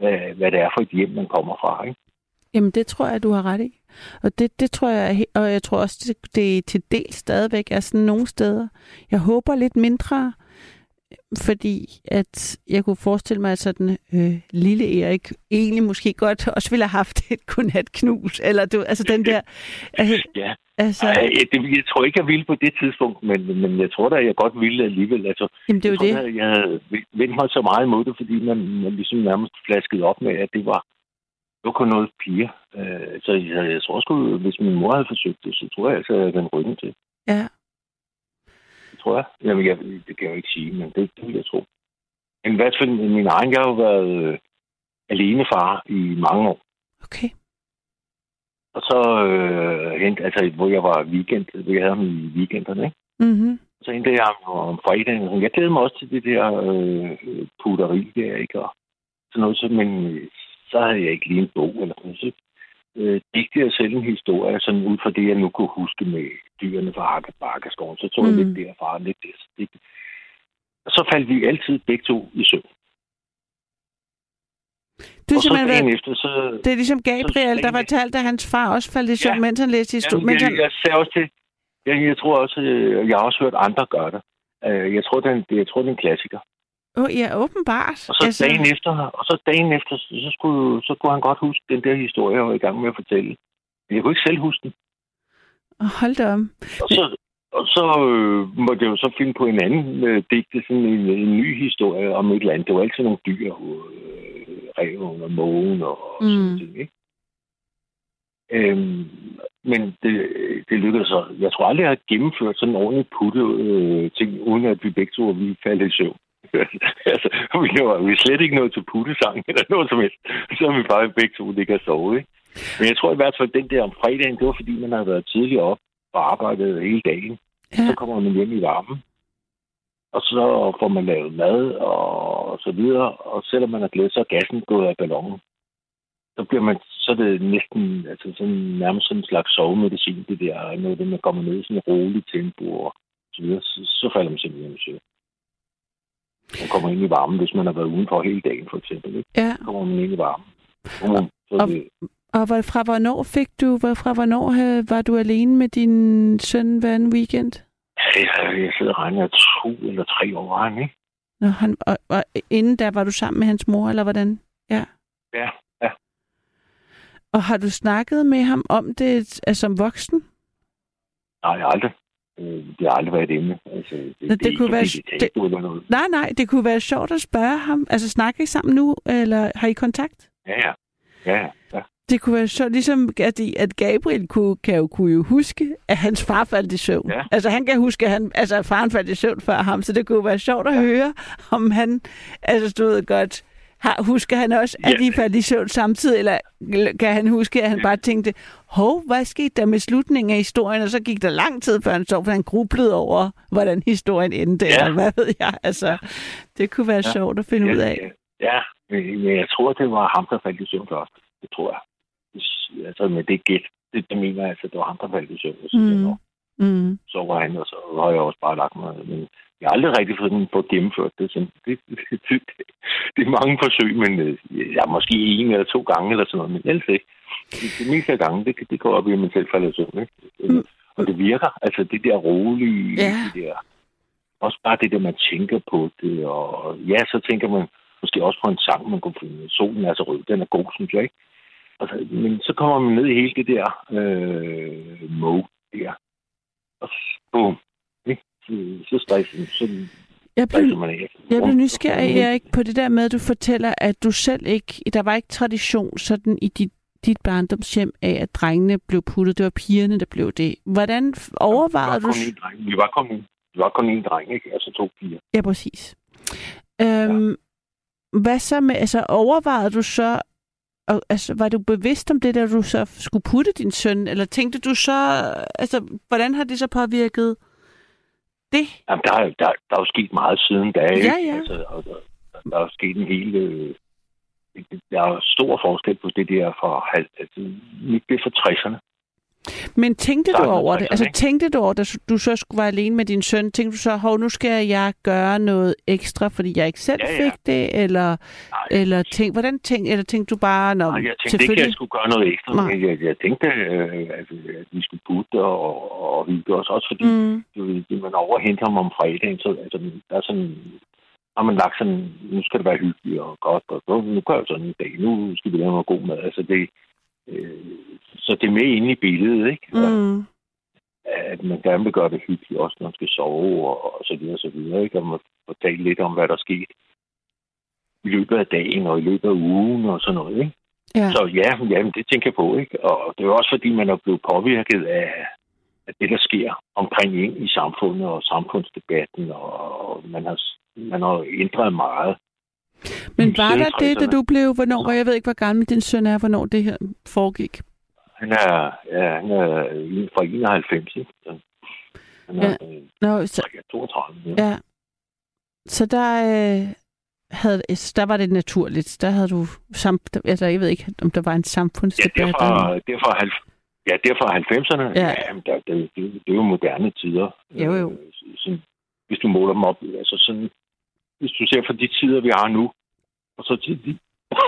af, hvad det er for et hjem, man kommer fra, ikke? Jamen, det tror jeg, du har ret i. Og det, det tror jeg, og jeg tror også, det, det til del stadigvæk er sådan nogle steder. Jeg håber lidt mindre fordi at jeg kunne forestille mig, at sådan øh, lille Erik egentlig måske godt også ville have haft et knus, eller du, altså den der... Altså, ja, altså, Ej, det, jeg tror ikke, jeg ville på det tidspunkt, men, men jeg tror da, jeg godt ville alligevel. Altså, Jamen, det er jo jeg det. jeg havde vendt mig så meget imod det, fordi man, man ligesom nærmest flaskede op med, at det var det var kun noget piger. Øh, så jeg, jeg tror også, hvis min mor havde forsøgt det, så tror jeg altså, at jeg havde den ryggen til. Ja, tror jeg. Jamen, jeg, det kan jeg jo ikke sige, men det, det vil jeg tro. Men hvad for min egen, jeg har jo været øh, alene far i mange år. Okay. Og så øh, hente, altså, hvor jeg var weekend, hvor jeg havde ham i weekenderne, ikke? Mm-hmm. Så hentede jeg ham om fredagen. Jeg glæder mig også til det der øh, putteri der, ikke? Og sådan noget, så, men så havde jeg ikke lige en bog eller noget. Så øh, digte jeg selv en historie, sådan ud fra det, jeg nu kunne huske med dyrene fra Bakkeskoven. Så tog jeg mm. lidt derfra, lidt der. Og så faldt vi altid begge to i søvn. Du og så været, efter, så, det er ligesom Gabriel, så, der fortalte, at hans far også faldt i søvn, ja, mens han læste historie. Ja, jeg, han... jeg sagde også til, jeg, jeg tror også, øh, jeg har også hørt andre gøre det. Øh, jeg tror, det er en, jeg tror, det er en klassiker. Oh, ja, åbenbart. Og så, altså... dagen efter, og så dagen efter, så skulle, så kunne han godt huske den der historie, jeg var i gang med at fortælle. Men jeg kunne ikke selv huske den. Oh, hold da om. Og så, og så øh, måtte jeg jo så finde på en anden øh, digte, sådan en, en ny historie om et eller andet. Det var altid nogle dyr, øh, reven og mågen og, og mm. sådan ting, ikke? Øhm, men det, det lykkedes så. Jeg tror aldrig, jeg har gennemført sådan en ordentlig putte øh, ting, uden at vi begge to vi faldt i søvn. altså, vi, var, vi slet ikke noget til puttesang eller noget som helst. Så er vi bare begge to ligger og sove, ikke? Men jeg tror i hvert fald, at den der om fredagen, det var fordi, man har været tidligere op og arbejdet hele dagen. Ja. Så kommer man hjem i varmen. Og så får man lavet mad og så videre. Og selvom man har glædet, så er gassen gået af ballonen. Så bliver man, så er det næsten, altså sådan, nærmest sådan en slags sovemedicin, det der, når det, man kommer ned i sådan en rolig tempo og så videre, så, så falder man simpelthen i søvn. Man kommer ind i varmen, hvis man har været udenfor hele dagen, for eksempel. Ikke? Ja. Så kommer man ind i varmen. Og, og, det... og fra hvornår fik du, fra hvornår var du alene med din søn hver en weekend? Jeg, jeg sidder og regner to eller tre år, var han, ikke? Nå, han, og, og, inden der var du sammen med hans mor, eller hvordan? Ja. Ja, ja. Og har du snakket med ham om det altså, som voksen? Nej, aldrig. Øh, det har aldrig været et emne. Altså, det, det, det, kunne være, det, det, noget. Nej, nej, det kunne være sjovt at spørge ham. Altså, snakker I sammen nu, eller har I kontakt? Ja, ja. ja, ja. Det kunne være sjovt, ligesom at, at Gabriel kunne, kan jo, kunne jo huske, at hans far faldt i søvn. Ja. Altså, han kan huske, at, han, altså, at faren faldt i søvn før ham, så det kunne være sjovt at høre, om han altså, stod godt har, husker han også, at ja. de faldt i søvn samtidig, eller kan han huske, at han bare tænkte, hov, hvad skete der med slutningen af historien, og så gik der lang tid, før han sov, for han grublede over, hvordan historien endte, ja. eller hvad ved jeg. Altså, det kunne være ja. sjovt at finde ja, ud af. Ja, men jeg tror, det var ham, der faldt i søvn først. Det tror jeg. Altså med det gæt, det, det mener jeg, altså, det var ham, der faldt i søvn. Mm. Mm. Så var han, og så har jeg også bare lagt mig. Men jeg har aldrig rigtig fået den på gennemført det. det, det, det, det er mange forsøg, men øh, ja, måske en eller to gange eller sådan noget, men ellers ikke. Det, det meste af gange, det, det går op i, at man selv falder søvn. Ikke? Mm. Og det virker. Altså det der rolige, ja. det der, også bare det der, man tænker på det. Og ja, så tænker man måske også på en sang, man kunne finde. Solen er så rød, den er god, synes jeg, ikke? Altså, men så kommer man ned i hele det der øh, mode der. Og boom, så stresser så jeg blev. Jeg blev nysgerrig, Erik, på det der med, at du fortæller, at du selv ikke, der var ikke tradition sådan i dit, dit barndomshjem af, at drengene blev puttet. Det var pigerne, der blev det. Hvordan overvejede du... Vi var kun, vi var kun en dreng, ikke? Altså to piger. Ja, præcis. Øhm, ja. Hvad så med, altså overvejede du så, og, altså, var du bevidst om det, der du så skulle putte din søn, eller tænkte du så, altså, hvordan har det så påvirket det? Jamen, der, der, der er jo sket meget siden da? Ja, ja. Altså, der, der er jo sket en hel... Øh, der er stor forskel på det der fra... Altså, mit det fra 60'erne. Men tænkte du over det? Altså tænkte du over, at du så skulle være alene med din søn, tænkte du så, hov, nu skal jeg gøre noget ekstra, fordi jeg ikke selv ja, ja. fik det, eller, eller tænk, hvordan tænk, eller tænkte du bare, når Nej, jeg tænkte ikke, at jeg skulle gøre noget ekstra, Nej. jeg, jeg tænkte, øh, at, at vi skulle putte og, og hygge os, også fordi mm. du, man overhenter ham om fredagen, så altså, der er sådan, har man lagt sådan, nu skal det være hyggeligt og godt, og så, nu gør jeg sådan en dag, nu skal vi lave noget god mad, altså det, øh, så det er med inde i billedet, ikke? Mm. At man gerne vil gøre det hyggeligt, også når man skal sove og, og så videre og så videre, ikke? Og man fortælle lidt om, hvad der skete i løbet af dagen og i løbet af ugen og sådan noget, ikke? Ja. Så ja, jamen, det tænker jeg på, ikke? Og det er også fordi, man er blevet påvirket af, af det, der sker omkring ind i samfundet og samfundsdebatten, og man har, man har ændret meget. Men var der det, da du blev, hvornår, og jeg ved ikke, hvor gammel din søn er, hvornår det her foregik? Han er, ja, han er fra 91, ikke? Han er, ja. Nå, så, 32. Ja. ja. Så der, øh, havde, der var det naturligt. Der havde du, sam, altså, jeg ved ikke, om der var en samfundsdebat. Ja, derfra, derfra, ja, derfra 90'erne, ja. ja der, det, det, det, er jo moderne tider. Jo, jo. Øh, sådan, hvis du måler dem op, altså sådan, hvis du ser for de tider, vi har nu, og så til de,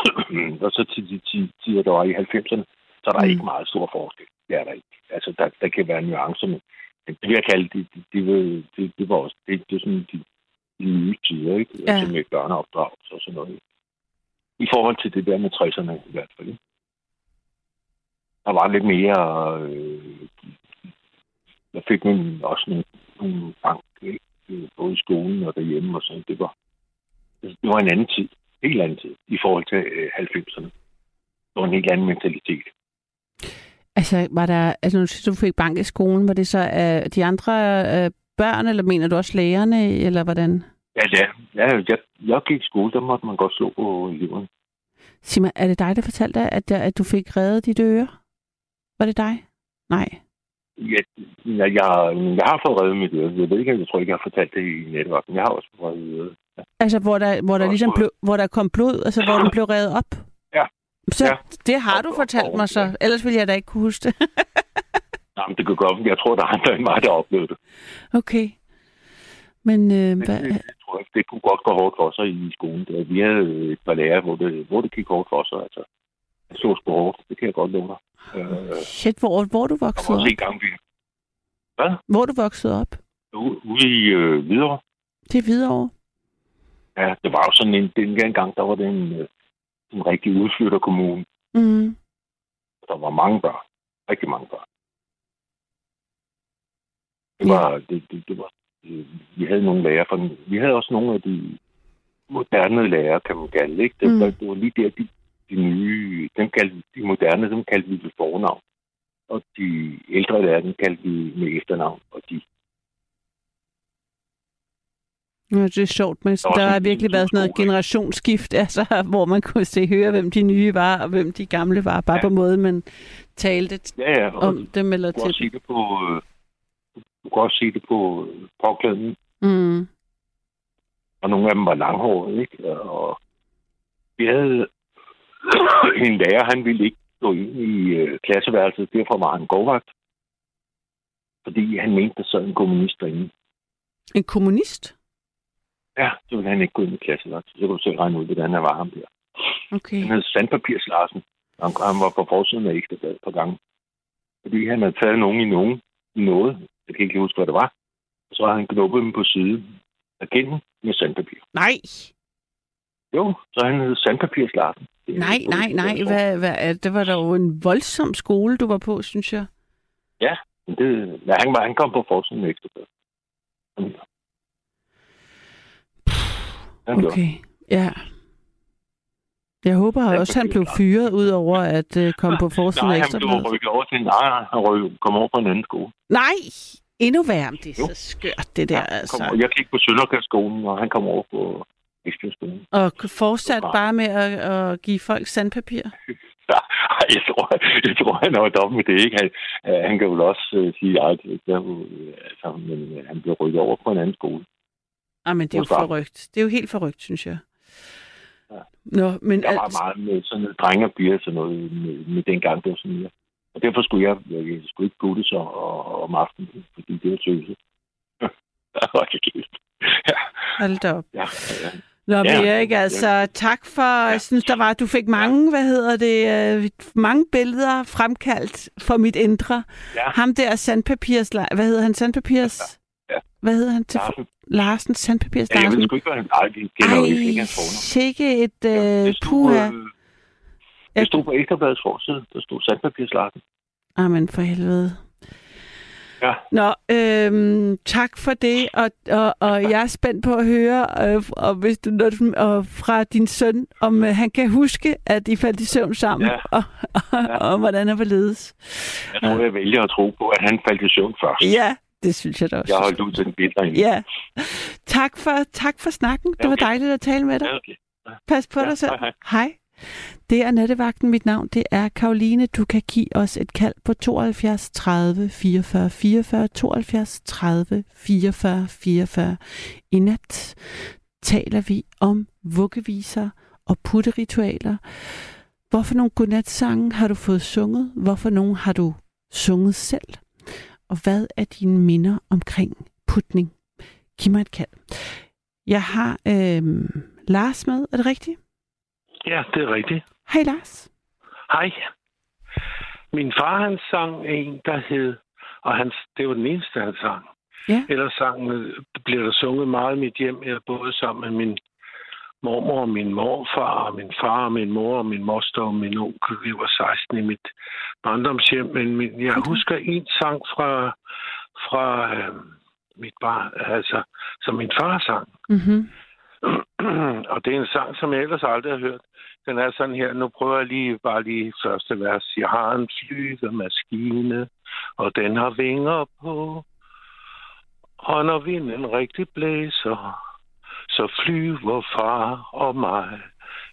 og så til de tider, der var i 90'erne, så er der mm. ikke meget stor forskel. Det er der ikke. Altså, der, der kan være nuancer, men det vil jeg kalde, det, det, det, det, det var også, det, det er sådan de, de nye tider, ikke? Ja. Altså med børneopdragelse og sådan noget. I forhold til det der med 60'erne i hvert fald. Ikke? Der var lidt mere... Øh, der fik man også nogle, nogle bank, ikke? både i skolen og derhjemme og sådan. Det var, det var en anden tid. Helt anden tid i forhold til øh, 90'erne. Det var en helt anden mentalitet. Altså, var der, altså når du fik bank i skolen, var det så uh, de andre uh, børn, eller mener du også lærerne, eller hvordan? Ja, ja. ja jeg, jeg gik i skole, der måtte man godt slå på eleverne. Sig mig, er det dig, der fortalte dig, at, at du fik reddet dit øre? Var det dig? Nej. Ja, jeg, jeg, jeg har fået reddet mit øre. Jeg ved ikke, jeg tror ikke, jeg har fortalt det i netværken. Jeg har også fået reddet. Altså, hvor der, hvor der ligesom blev, hvor der kom blod, altså hvor den blev reddet op? Ja. Så ja. det har du fortalt mig så. Ellers ville jeg da ikke kunne huske det. Nej, men det kan godt Jeg tror, der er andre end mig, der oplevede det. Okay. Men, øh, hvad... det, jeg tror ikke, det kunne godt gå hårdt for sig i skolen. Der. Vi havde et par lærere, hvor det, hvor det gik hårdt for sig. Altså, jeg så sgu hårdt. Det kan jeg godt love dig. Uh, Shit, hvor, hvor du vokset op? Gang, vi... Hvad? Hvor du vokset op? Ude i øh, Hvidovre. Det er Hvidovre? Ja, det var jo sådan en, den gang, der var det en, øh, en rigtig udflytterkommune. Mm. Der var mange børn. Rigtig mange børn. Det var, ja. det, det, det var, øh, vi havde nogle lærere fra, vi havde også nogle af de moderne lærere, kan man kalde ikke? Det, mm. det var lige der, de, de nye, dem kaldte, de moderne, dem kaldte vi ved fornavn. Og de ældre lærere, dem kaldte vi med efternavn. Og de Ja, det er sjovt, men der har virkelig været sådan noget generationsskift, altså, hvor man kunne se høre, hvem de nye var, og hvem de gamle var, bare ja. på måde, man talte ja, ja, om dem eller til. Det på, øh, du kan også se det på påklædningen. Mm. Og nogle af dem var langhårede, ikke? Og vi havde en lærer, han ville ikke gå ind i øh, klasseværelset, derfor var han gårdvagt. Fordi han mente, der sad en kommunist derinde. En kommunist? Ja, så ville han ikke gå ind i klasseværelset. Så kunne du selv regne ud, hvordan han var ham der. Okay. Han hed Sandpapirs Larsen. Han, han var på forsiden af Ekstrabladet på gange. Fordi han havde taget nogen i nogen i noget. Jeg kan ikke huske, hvad det var. Og så har han knuppet dem på siden af kinden med sandpapir. Nej. Jo, så han hed Sandpapirs Larsen. Nej, nej, nej. Hvad, hvad, det var da jo en voldsom skole, du var på, synes jeg. Ja, det, ja han, han kom på forsiden med ekstra Okay, ja. Jeg håber ja, også, han blev fyret ud over at uh, komme på forsiden af ekstra. Nej, han blev rykket over til en nej, han ryk, kom over på en anden skole. Nej, endnu værre. Det er jo. så skørt, det der. Ja, altså. Kom, jeg gik på Sønderkærskolen, og han kom over på Esbjergskolen. Og fortsat bare med at, at give folk sandpapir? jeg, tror, jeg tror, han er dobbelt med det, ikke? Han, han kan vel også uh, sige, at altså, men han bliver rykket over på en anden skole. Ah, men det er jo forrygt. Det er jo helt forrygt, synes jeg. Ja. Nå, men jeg var altså... meget med sådan noget drenge og piger, sådan noget med, med den gang, det var sådan, ja. Og derfor skulle jeg, jeg skulle ikke putte så om aftenen, fordi det var tøset. ja. Hold da op. Ja, ja. Nå, ja, Erik, altså ja. tak for, jeg synes, der var, du fik mange, ja. hvad hedder det, uh, mange billeder fremkaldt for mit indre. Ja. Ham der sandpapirs, hvad hedder han, sandpapirs? Ja. Ja. Hvad hedder han til? Larsen. Larsen, sandpapirs ja, Larsen. Jeg ved sgu ikke, hvad han er. Det kender jo ikke hans fornavn. Sikke et uh, ja, det stod, puha. Øh, det stod på Ekstrabladets forside. Der stod sandpapirs Larsen. Amen, for helvede. Ja. Nå, øhm, tak for det, og, og, og jeg er spændt på at høre øh, og hvis du, når og fra din søn, om øh, han kan huske, at I faldt i søvn sammen, ja. og, og, ja. og, og hvordan er ledes. Jeg tror, jeg vælger at tro på, at han faldt i søvn først. Ja, det synes jeg da også. Jeg har holdt ud til den bitter Ja. Tak for, tak for snakken. Det var dejligt at tale med dig. Ja, okay. Pas på ja, dig selv. Hej. hej. Det er nattevagten. Mit navn det er Karoline. Du kan give os et kald på 72 30 44 44 72 30 44 44. I nat taler vi om vuggeviser og putteritualer. Hvorfor nogle godnatsange har du fået sunget? Hvorfor nogle har du sunget selv? Og hvad er dine minder omkring putning? Giv mig et kald. Jeg har øh, Lars med. Er det rigtigt? Ja, det er rigtigt. Hej Lars. Hej. Min far, han sang en, der hed, og hans, det var den eneste, han sang. Ja. Ellers sang, bliver der sunget meget i mit hjem. Jeg både sammen med min mormor og min morfar, og min far og min mor og min moster og min onkel. Vi var 16 i mit barndomshjem, men min, jeg husker en sang fra, fra øh, mit barn, altså, som min far sang. Mm-hmm. og det er en sang, som jeg ellers aldrig har hørt. Den er sådan her. Nu prøver jeg lige bare lige første vers. Jeg har en flyvemaskine, og den har vinger på. Og når vinden rigtig blæser, så flyver far og mig.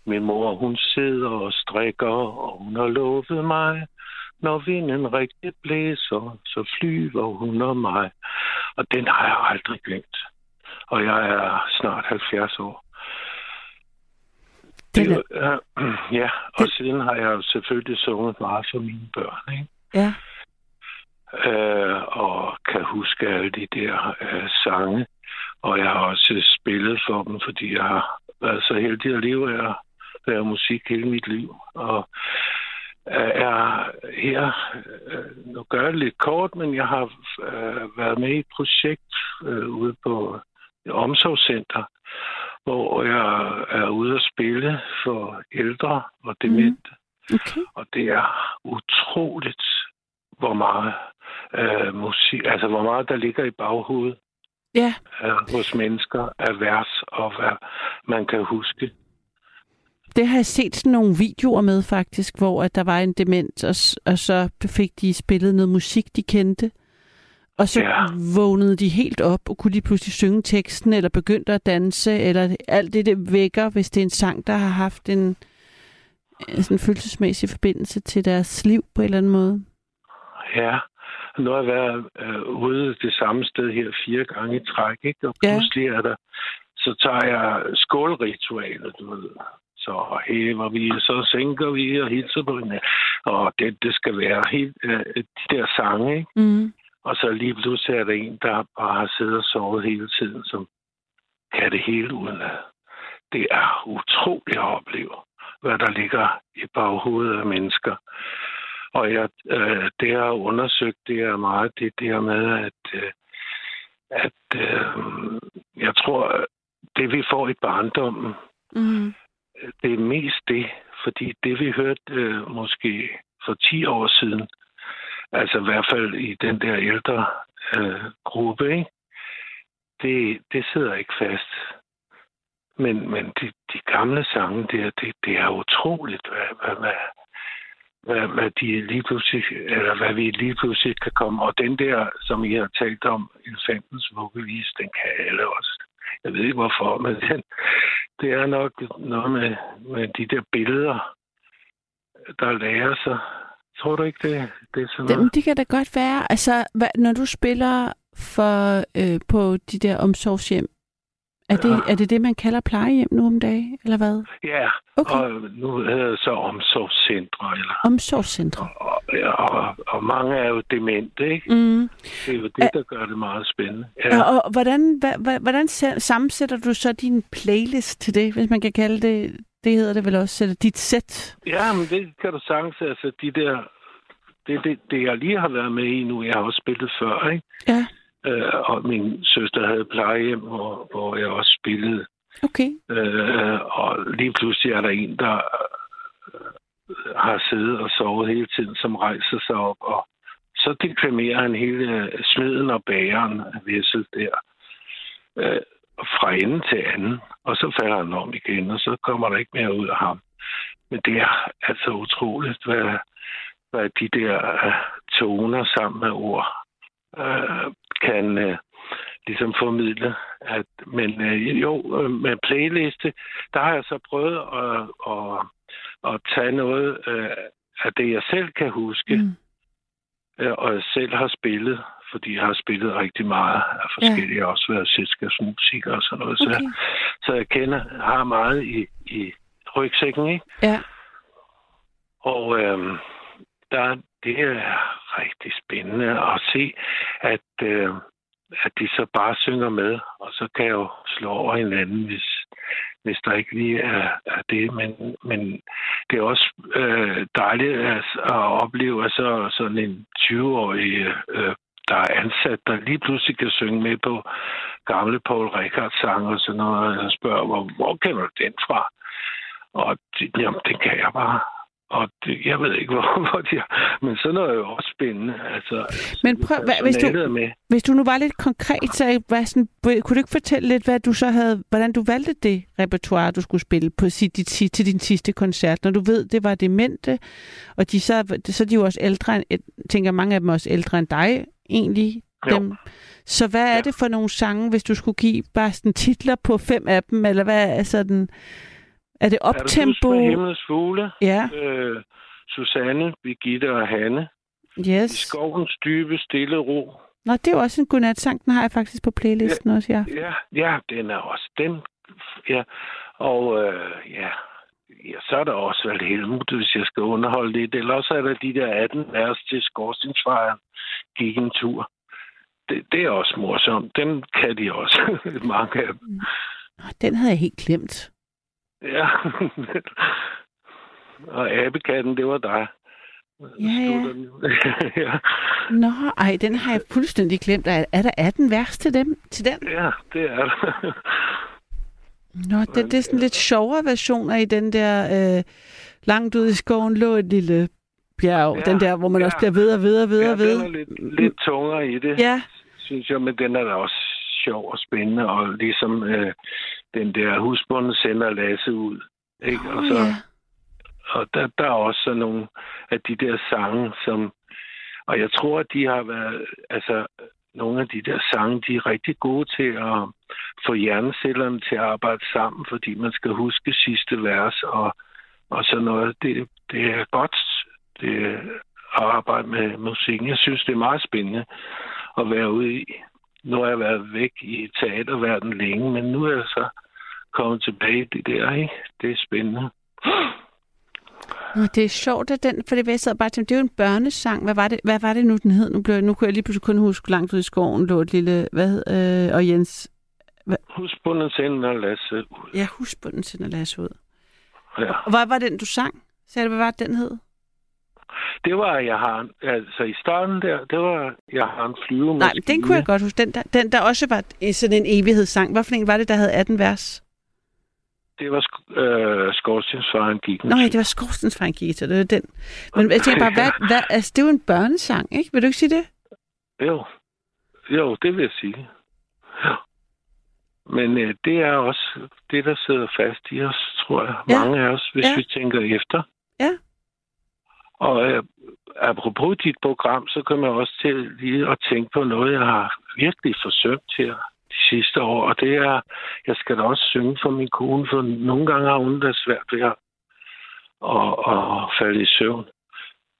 Min mor, hun sidder og strikker, og hun har lovet mig, når vinden rigtig blæser, så flyver hun og mig. Og den har jeg aldrig glemt. Og jeg er snart 70 år. Det, er... øh, ja, og det... siden har jeg jo selvfølgelig sunget meget for mine børn, ikke? Ja. Øh, og kan huske alle de der øh, sange. Og jeg har også spillet for dem, fordi jeg har været så heldig at leve af at være musik hele mit liv. Og er her, øh, nu gør jeg det lidt kort, men jeg har øh, været med i et projekt øh, ude på et omsorgscenter, hvor jeg er ude at spille for ældre og demente. Mm. Okay. Og det er utroligt, hvor meget øh, musik, altså hvor meget der ligger i baghovedet ja. øh, hos mennesker af vers og hvad man kan huske. Det har jeg set sådan nogle videoer med faktisk, hvor at der var en dement, og, og så fik de spillet noget musik, de kendte. Og så ja. vågnede de helt op, og kunne de pludselig synge teksten, eller begyndte at danse, eller alt det, det vækker, hvis det er en sang, der har haft en, en sådan følelsesmæssig forbindelse til deres liv på en eller anden måde. Ja, nu har jeg været øh, ude det samme sted her fire gange i træk, ikke? og pludselig er der, så tager jeg skålritualet, du ved. Så hæver vi, så sænker vi og hilser på hinanden. Og det, det skal være helt øh, de der sange, ikke? Mm. Og så lige pludselig er der en, der bare har siddet og sovet hele tiden, som kan det hele uden at. Det er utroligt at opleve, hvad der ligger i baghovedet af mennesker. Og jeg, øh, det, jeg har undersøgt, det er meget det der med, at, øh, at øh, jeg tror, det vi får i barndommen, mm. det er mest det, fordi det vi hørte øh, måske for 10 år siden, Altså i hvert fald i den der ældre øh, gruppe, ikke? Det, det sidder ikke fast. Men, men de, de gamle sange der, det, det er utroligt, hvad, hvad, hvad, hvad, hvad, de lige pludselig, eller hvad vi lige pludselig kan komme. Og den der, som I har talt om, elefantens vuggevis, den kan alle også. Jeg ved ikke hvorfor, men den, det er nok noget med, med de der billeder, der lærer sig. Tror du ikke, det, det er sådan noget? Det, det kan da godt være. Altså, hvad, når du spiller for, øh, på de der omsorgshjem, er det, ja. er det det, man kalder plejehjem nu om dagen, eller hvad? Ja, okay. og nu hedder det så omsorgscentre. Eller, omsorgscentre. Og, og, og, og mange er jo demente, ikke? Mm. Det er jo det, der gør det meget spændende. Ja. Og, og hvordan, hva, hvordan sammensætter du så din playlist til det, hvis man kan kalde det? Det hedder det vel også, eller dit sæt? Ja, men det kan du sagtens. Altså, de der, det, det, det, jeg lige har været med i nu, jeg har også spillet før, ikke? Ja. Øh, og min søster havde plejehjem, hvor, hvor jeg også spillede. Okay. Øh, og lige pludselig er der en, der øh, har siddet og sovet hele tiden, som rejser sig op, og så deklamerer han hele smeden og bæren af Vessel der. Øh, fra ende til anden, og så falder han om igen, og så kommer der ikke mere ud af ham. Men det er altså utroligt, hvad, hvad de der uh, toner sammen med ord uh, kan uh, ligesom formidle. At, men uh, jo, med playliste, der har jeg så prøvet at, at, at tage noget uh, af det, jeg selv kan huske, mm. uh, og jeg selv har spillet fordi jeg har spillet rigtig meget af forskellige. Ja. Også været selskabsmusik og sådan noget. Okay. Så, så jeg kender, har meget i, i rygsækken, ikke? Ja. Og øhm, der, det er rigtig spændende at se, at, øh, at de så bare synger med, og så kan jeg jo slå over hinanden, hvis, hvis der ikke lige er, er det. Men, men det er også øh, dejligt at, at opleve, at så sådan en 20-årig øh, der er ansat, der lige pludselig kan synge med på gamle Paul Rickard sang og sådan noget, og spørger, hvor, hvor kender du den fra? Og jamen, det kan jeg bare. Og det, jeg ved ikke, hvor, hvor de er. Men sådan noget er jo også spændende. Altså, Men prøv, hva, hvis, du, med. hvis du nu var lidt konkret, så hvad sådan, kunne du ikke fortælle lidt, hvad du så havde, hvordan du valgte det repertoire, du skulle spille på sit, dit, til din sidste koncert, når du ved, det var demente, og de så, så er de jo også ældre, jeg tænker mange af dem også ældre end dig, egentlig. Jo. Dem. Så hvad er ja. det for nogle sange, hvis du skulle give bare sådan titler på fem af dem, eller hvad er sådan... Er det optempo? Er det Himmelens Fugle? Ja. Øh, Susanne, Birgitte og Hanne. Yes. I skovens dybe, stille ro. Nå, det er jo også en godnat-sang. Den har jeg faktisk på playlisten ja, også, ja. Ja, ja, den er også. Den, ja. Og øh, ja, ja, så er der også valgt Helmut, hvis jeg skal underholde lidt. Eller også er der de der 18 vers til Skorstensfejren gik en tur. Det, det er også morsomt. Dem kan de også, mange af dem. Den havde jeg helt glemt. Ja. Og abekatten, det var dig. Ja, ja. ja. Nå, ej, den har jeg fuldstændig glemt. Er, er der 18 vers til, dem, til den? Ja, det er der. Nå, det, det er sådan lidt sjovere versioner i den der øh, langt ude i skoven lå et lille bjerg. Ja, den der, hvor man ja. også bliver ved og ved og ved ja, og ved. er lidt, lidt tungere i det, ja. synes jeg, men den er da også sjov og spændende, og ligesom øh, den der husbunden sender Lasse ud. Ikke? Oh, og så, ja. og der, der er også sådan nogle af de der sange, som... Og jeg tror, at de har været... Altså, nogle af de der sange, de er rigtig gode til at få hjernecellerne til at arbejde sammen, fordi man skal huske sidste vers og, og sådan noget. Det, det er godt det, at arbejde med musik. Jeg synes, det er meget spændende at være ude i. Nu har jeg været væk i teaterverdenen længe, men nu er jeg så kommet tilbage i det der, ikke? Det er spændende. Det er sjovt, at den, for det, jeg sad bare til, det er jo en børnesang. Hvad var det, hvad var det nu, den hed? Nu, blev, nu kunne jeg lige pludselig kun huske, langt ud i skoven lå et lille, hvad, øh, og Jens... Hvad? Husbunden sender Lasse ud. Ja, husbunden sender Lasse ud. Ja. Og hvad var den, du sang? Sagde du, hvad var den hed? Det var, jeg har, altså i starten der, det var, jeg har en flyve. Nej, den kunne jeg godt huske. Den der, den der også var sådan en evighedssang. Hvad for en var det, der havde 18 vers? Det var øh, Skorstensfejren gik. Nå ja, det var Skorstensfejren gik, så det var den. Men jeg tænker bare, hvad, hvad, altså, det er jo en børnesang, ikke? Vil du ikke sige det? Jo, jo, det vil jeg sige. Ja. Men øh, det er også det, der sidder fast i os, tror jeg. Ja. Mange af os, hvis ja. vi tænker efter. Ja. Og øh, apropos dit program, så kommer jeg også til lige at tænke på noget, jeg har virkelig forsømt her de sidste år. Og det er, jeg skal da også synge for min kone, for nogle gange har hun det svært ved at, og, og falde i søvn.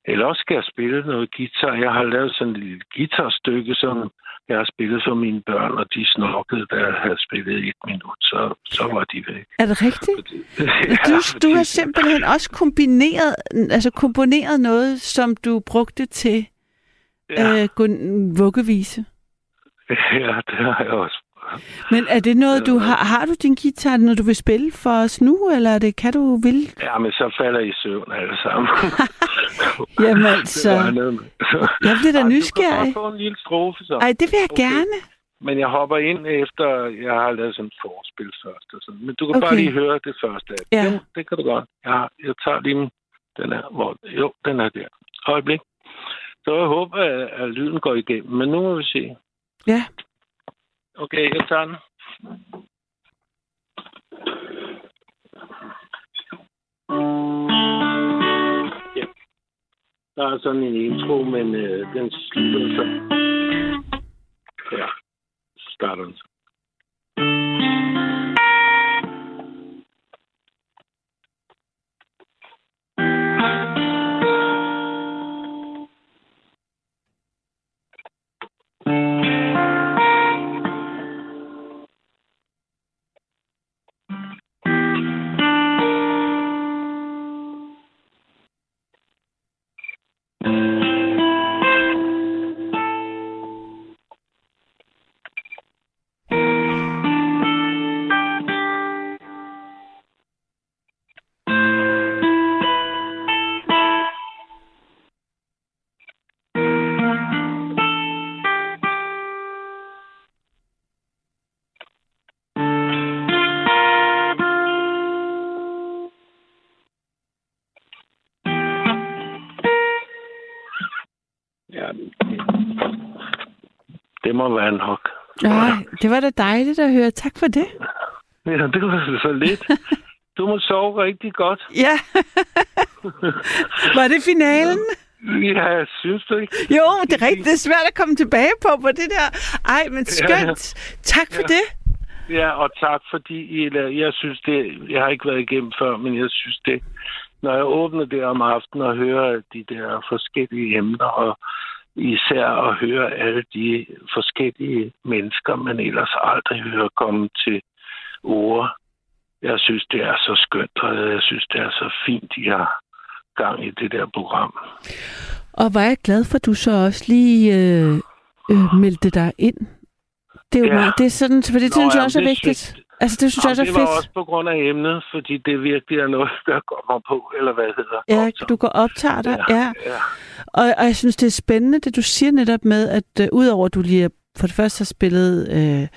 Eller også skal jeg spille noget guitar. Jeg har lavet sådan et lille guitarstykke, som jeg har spillet for mine børn, og de snokkede, da jeg havde spillet et minut, så, så var de væk. Er det rigtigt? ja, du, du har simpelthen også kombineret, altså komponeret noget, som du brugte til ja. øh, vuggevise. Ja, det har jeg også. Men er det noget, du har, har du din guitar, når du vil spille for os nu, eller er det, kan du vil? Ja, men så falder I søvn alle sammen. Jamen altså, jeg bliver da nysgerrig. Du kan få en lille strofe, så. Ej, det vil jeg okay. gerne. Men jeg hopper ind efter, jeg har lavet sådan et forspil først. Og sådan. Men du kan okay. bare lige høre det første. Ja. Jo, det kan du godt. Jeg, jeg tager lige den her. Hvor, jo, den er der. Øjeblik. Så jeg håber, at, at lyden går igennem. Men nu må vi se. Ja. Okay, jeg tager den. Ja. Der er sådan en intro, men øh, den slutter så. Ja, starter den så. Må være nok. Nej, det var da dejligt at høre. Tak for det. Ja, det var så lidt. Du må sove rigtig godt. Ja. var det finalen? Ja, synes du ikke. Jo, det er rigtigt. Det er svært at komme tilbage på, på det der. Ej, men skønt. Ja, ja. Tak for ja. det. Ja, og tak fordi I, jeg synes det, jeg har ikke været igennem før, men jeg synes det, når jeg åbner det om aftenen og hører de der forskellige emner og især at høre alle de forskellige mennesker, man ellers aldrig hører komme til ord. Jeg synes, det er så skønt, og jeg synes, det er så fint, de har gang i det der program. Og var jeg glad for, at du så også lige øh, øh, meldte dig ind. Det er jo ja. meget, det er sådan, for det Nå, synes jeg også er vigtigt. Synes, Altså, det synes Jamen, jeg er fedt. Det var også på grund af emnet, fordi det virkelig er noget, der kommer på, eller hvad hedder Ja, optager. du går optager dig, ja. ja. ja. Og, og jeg synes, det er spændende, det du siger netop med, at uh, udover at du lige for det første har spillet uh,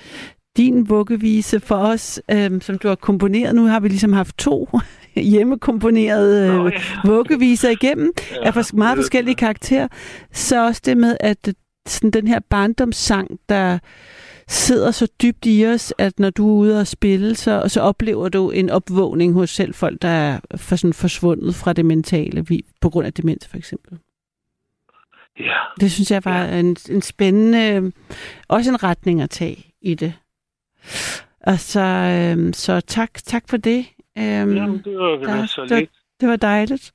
din vuggevise for os, uh, som du har komponeret. Nu har vi ligesom haft to hjemmekomponerede ja. vuggeviser igennem, ja, af for, meget forskellige karakterer. Så også det med, at sådan den her barndomssang, der sidder så dybt i os, at når du er ude og spille, så, så oplever du en opvågning hos selv folk, der er for sådan forsvundet fra det mentale, på grund af demens for eksempel. Ja. Det synes jeg var ja. en, en spændende, også en retning at tage i det. Og så, øhm, så tak, tak for det. Øhm, Jamen, det var, der, så lidt. Det, var dejligt.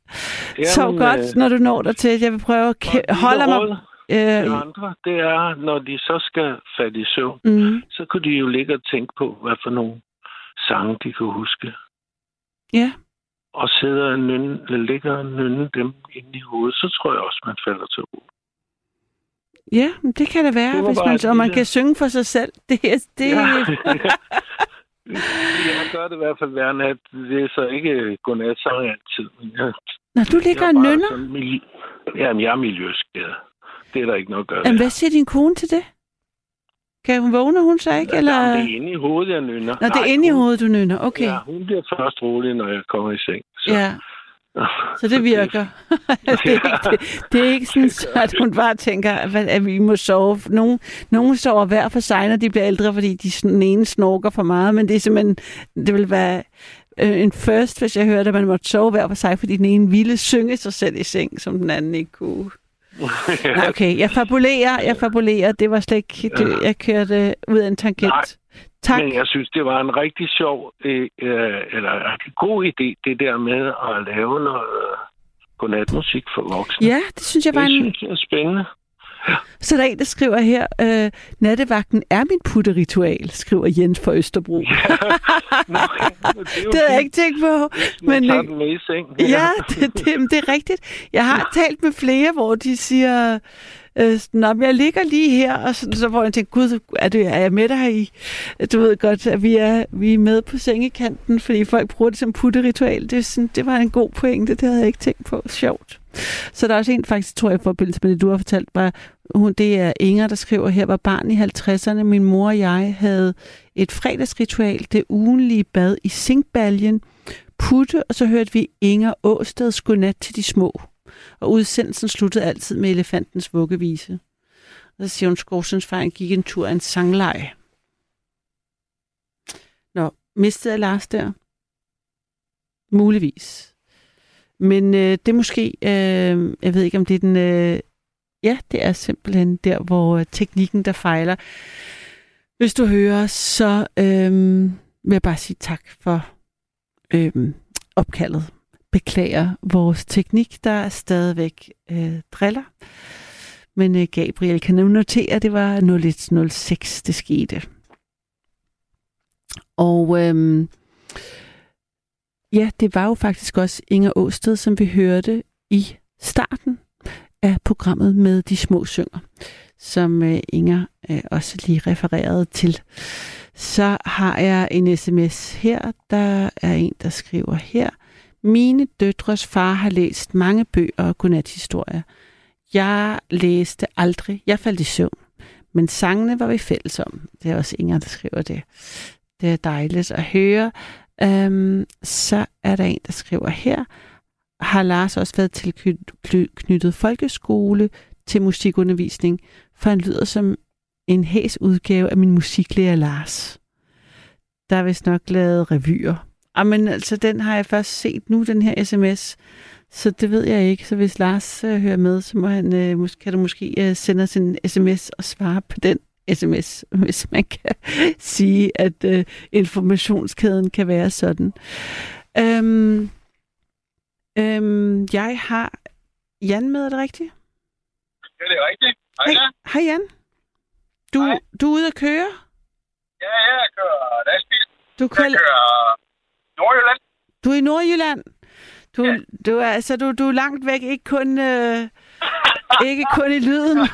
Jamen, så godt, øh, når du når dig til, jeg vil prøve at holde mig Øh, det andre, det er, når de så skal falde i søvn, mm. så kunne de jo ligge og tænke på, hvad for nogle sange de kunne huske. Ja. Og sidder og nynne, ligger og nynne dem ind i hovedet, så tror jeg også, man falder til ro. Ja, det kan det være, det hvis man, og man kan synge for sig selv. Det, det... Ja, jeg gør det i hvert fald hver nat. Det er så ikke godnat-sang altid. Men jeg, Når du ligger og nynner? Jamen, jeg er miljøskadet. Det er der ikke noget at gøre. Men hvad siger din kone til det? Kan hun vågne, hun så ikke? Eller? Ja, det er inde i hovedet, jeg nynner. Nå, det er inde i hovedet, du nynner. Okay. Ja, hun bliver først rolig, når jeg kommer i seng. Så. Ja. Så det virker. det, er ikke, det, det er ikke sådan, at hun bare tænker, at vi må sove. Nogle, nogle sover hver for sig, når de bliver ældre, fordi de den ene snorker for meget, men det er simpelthen, det vil være øh, en first, hvis jeg hørte, at man måtte sove hver for sig, fordi den ene ville synge sig selv i seng, som den anden ikke kunne. Nej, okay. Jeg fabulerer, jeg fabulerer. Det var slet ikke... Det, jeg kørte ud af en tangent. Nej. Tak. Men jeg synes, det var en rigtig sjov, øh, øh eller god idé, det der med at lave noget godnatmusik for voksne. Ja, det synes jeg var det en... synes jeg er spændende. Så der er en, der skriver her, øh, nattevagten er mit putteritual, skriver Jens fra Østerbro. Ja, Nå, det, det havde jeg ikke tænkt på. Men, tager den med i seng. Ja, ja det, det, det er rigtigt. Jeg har talt med flere, hvor de siger, øh, Nå, jeg ligger lige her, og så, så hvor jeg tænkte, gud, er, det, er jeg med dig i? Du ved godt, at vi er, vi er med på sengekanten, fordi folk bruger det som putteritual. Det, sådan, det var en god pointe, det havde jeg ikke tænkt på. Sjovt. Så der er også en, faktisk, tror jeg, i forbindelse med det, du har fortalt, mig, hun, det er Inger, der skriver her, var barn i 50'erne. Min mor og jeg havde et fredagsritual, det ugenlige bad i zinkbaljen, putte, og så hørte vi Inger Åsteds godnat til de små og udsendelsen sluttede altid med elefantens vuggevise. Og så siger hun, Skovsens gik en tur af en sangleje. Nå, mistede jeg Lars der? Muligvis. Men øh, det er måske, øh, jeg ved ikke om det er den, øh, ja, det er simpelthen der, hvor øh, teknikken der fejler. Hvis du hører, så øh, vil jeg bare sige tak for øh, opkaldet beklager vores teknik, der er stadigvæk øh, driller. Men øh, Gabriel kan nu notere, at det var 0106, det skete. Og øh, ja, det var jo faktisk også Inger Åsted, som vi hørte i starten af programmet med De Små Synger, som øh, Inger øh, også lige refererede til. Så har jeg en sms her. Der er en, der skriver her. Mine døtres far har læst mange bøger og godnathistorier. Jeg læste aldrig. Jeg faldt i søvn. Men sangene var vi fælles om. Det er også Inger, der skriver det. Det er dejligt at høre. Øhm, så er der en, der skriver her. Har Lars også været tilknyttet folkeskole til musikundervisning, for han lyder som en hæs udgave af min musiklærer Lars. Der er vist nok lavet revyer Jamen, ah, altså, den har jeg først set nu, den her sms. Så det ved jeg ikke. Så hvis Lars øh, hører med, så må han, øh, måske, kan du måske øh, sende os en sms og svare på den sms, hvis man kan sige, at øh, informationskæden kan være sådan. Øhm, øhm, jeg har Jan med, er det rigtigt? Ja, det er rigtigt. Hej, Hej, hej Jan. Du, Hej. du er ude at køre? Ja, jeg kører lastbil. Du kører... Jeg kører Nordjylland. Du er i Nordjylland? Du, ja. du, er, altså, du, du er langt væk, ikke kun, øh, ikke kun i lyden.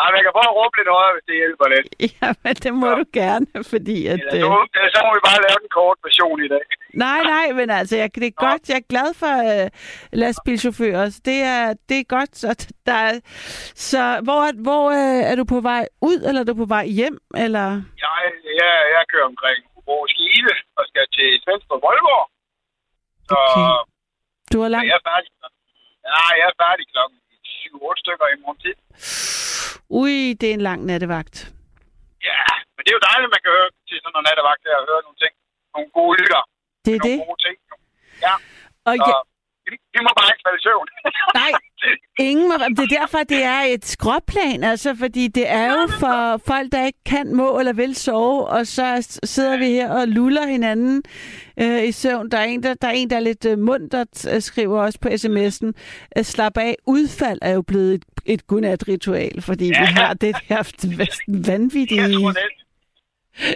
Ej, men jeg kan prøve at råbe lidt højere, hvis det hjælper lidt. Ja, men det må ja. du gerne, fordi at... Ja, så, øh... så må vi bare lave den kort version i dag. Nej, nej, men altså, jeg, det er godt. Jeg er glad for uh, lastbilchauffører. Så det er, det er godt. Så, der er, så hvor, hvor uh, er du på vej ud, eller er du på vej hjem? Eller? Jeg, jeg, jeg kører omkring Bro Skive og skal til Svendstrup Voldborg. Så okay. du er langt? Jeg er færdig. Ja, jeg er færdig klokken 7-8 stykker i morgen tid. Ui, det er en lang nattevagt. Ja, men det er jo dejligt, at man kan høre til sådan noget nattevagt her og høre nogle ting. Nogle gode lytter. Det er nogle det. Gode ting. Ja. Og så, ja, vi må bare ikke falde i søvn. Nej, ingen må, det er derfor, det er et skråplan, altså, fordi det er jo for folk, der ikke kan, må eller vil sove, og så sidder vi her og luller hinanden øh, i søvn. Der er, en, der, der er en, der er lidt øh, mundret, øh, skriver også på sms'en, at slap af, udfald er jo blevet et, et godnatritual, fordi ja. vi har det her vanvittige... Jeg tror, det,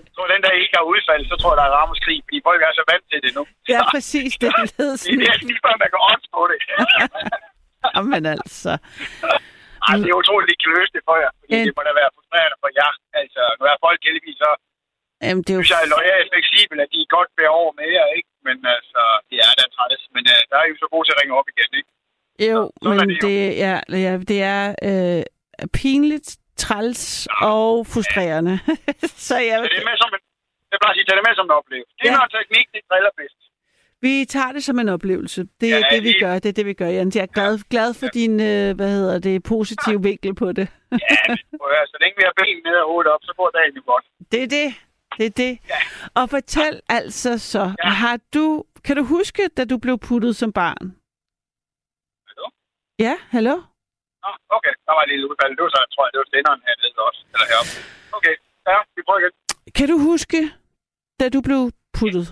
jeg tror, den der ikke har udfald, så tror jeg, der er rammeskrig, fordi folk er så vant til det nu. Ja, præcis. Det er lidt sådan. Det er lige før, man kan odds på det. Jamen altså. Ej, det er utroligt, at de kan løse det for jer, fordi en... det må da være frustrerende for jer. Altså, nu er folk heldigvis så Jamen, det er jo... synes jeg er lojalt fleksibel, at de er godt bærer over med jer, ikke? Men altså, det er da træt. Men uh, der er jo så gode til at ringe op igen, ikke? Jo, så, men det, det, ja, ja, det er øh, pinligt træls ja. og frustrerende. så jeg... Det er med som en, jeg bare sige, tag det med som en oplevelse. Det er ja. noget teknik, det driller bedst. Vi tager det som en oplevelse. Det er ja, det, vi gør. Det er det, vi gør, Jan. Jeg er glad, glad for ja. din, øh, hvad hedder det, positive ja. vinkel på det. ja, så længe vi har ben ned og hovedet op, så går dagen jo godt. Det er det. Det er det. Ja. Og fortæl altså så, ja. har du, kan du huske, da du blev puttet som barn? Hallo? Ja, hallo? Nå, okay. Der var et lille udfald. Det var så, jeg tror det var stænderen hernede også. Eller heroppe. Okay, ja, vi prøver igen. Kan du huske, da du blev puttet?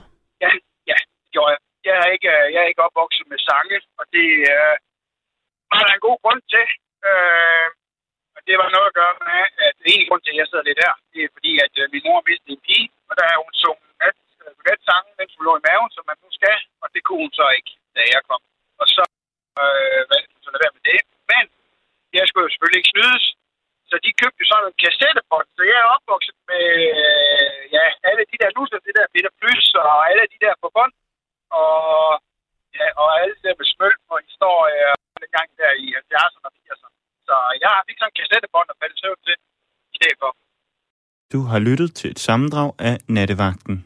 Ja, ja, det gjorde jeg. Jeg er ikke, jeg er ikke opvokset med sange, og det øh, var der en god grund til. Øh, og det var noget at gøre med, at det ene grund til, at jeg sidder lidt her, det er fordi, at øh, min mor mistede en pige, og der er hun sunget nat, nat sangen, mens hun lå i maven, som man nu skal, og det kunne hun så ikke, da jeg kom. Og så øh, valgte hun så lade være med det. Men jeg skulle jo selvfølgelig ikke snydes, så de købte sådan en kassettebånd. Så jeg er opvokset med øh, ja, alle de der nusser, det der Peter Plys og alle de der på bånd. Og, ja, og alle det der med smøl og historie gang der i 70'erne og 80'erne. Så jeg fik sådan en kassettebånd og faldt søvn til i stedet for. Du har lyttet til et sammendrag af Nattevagten.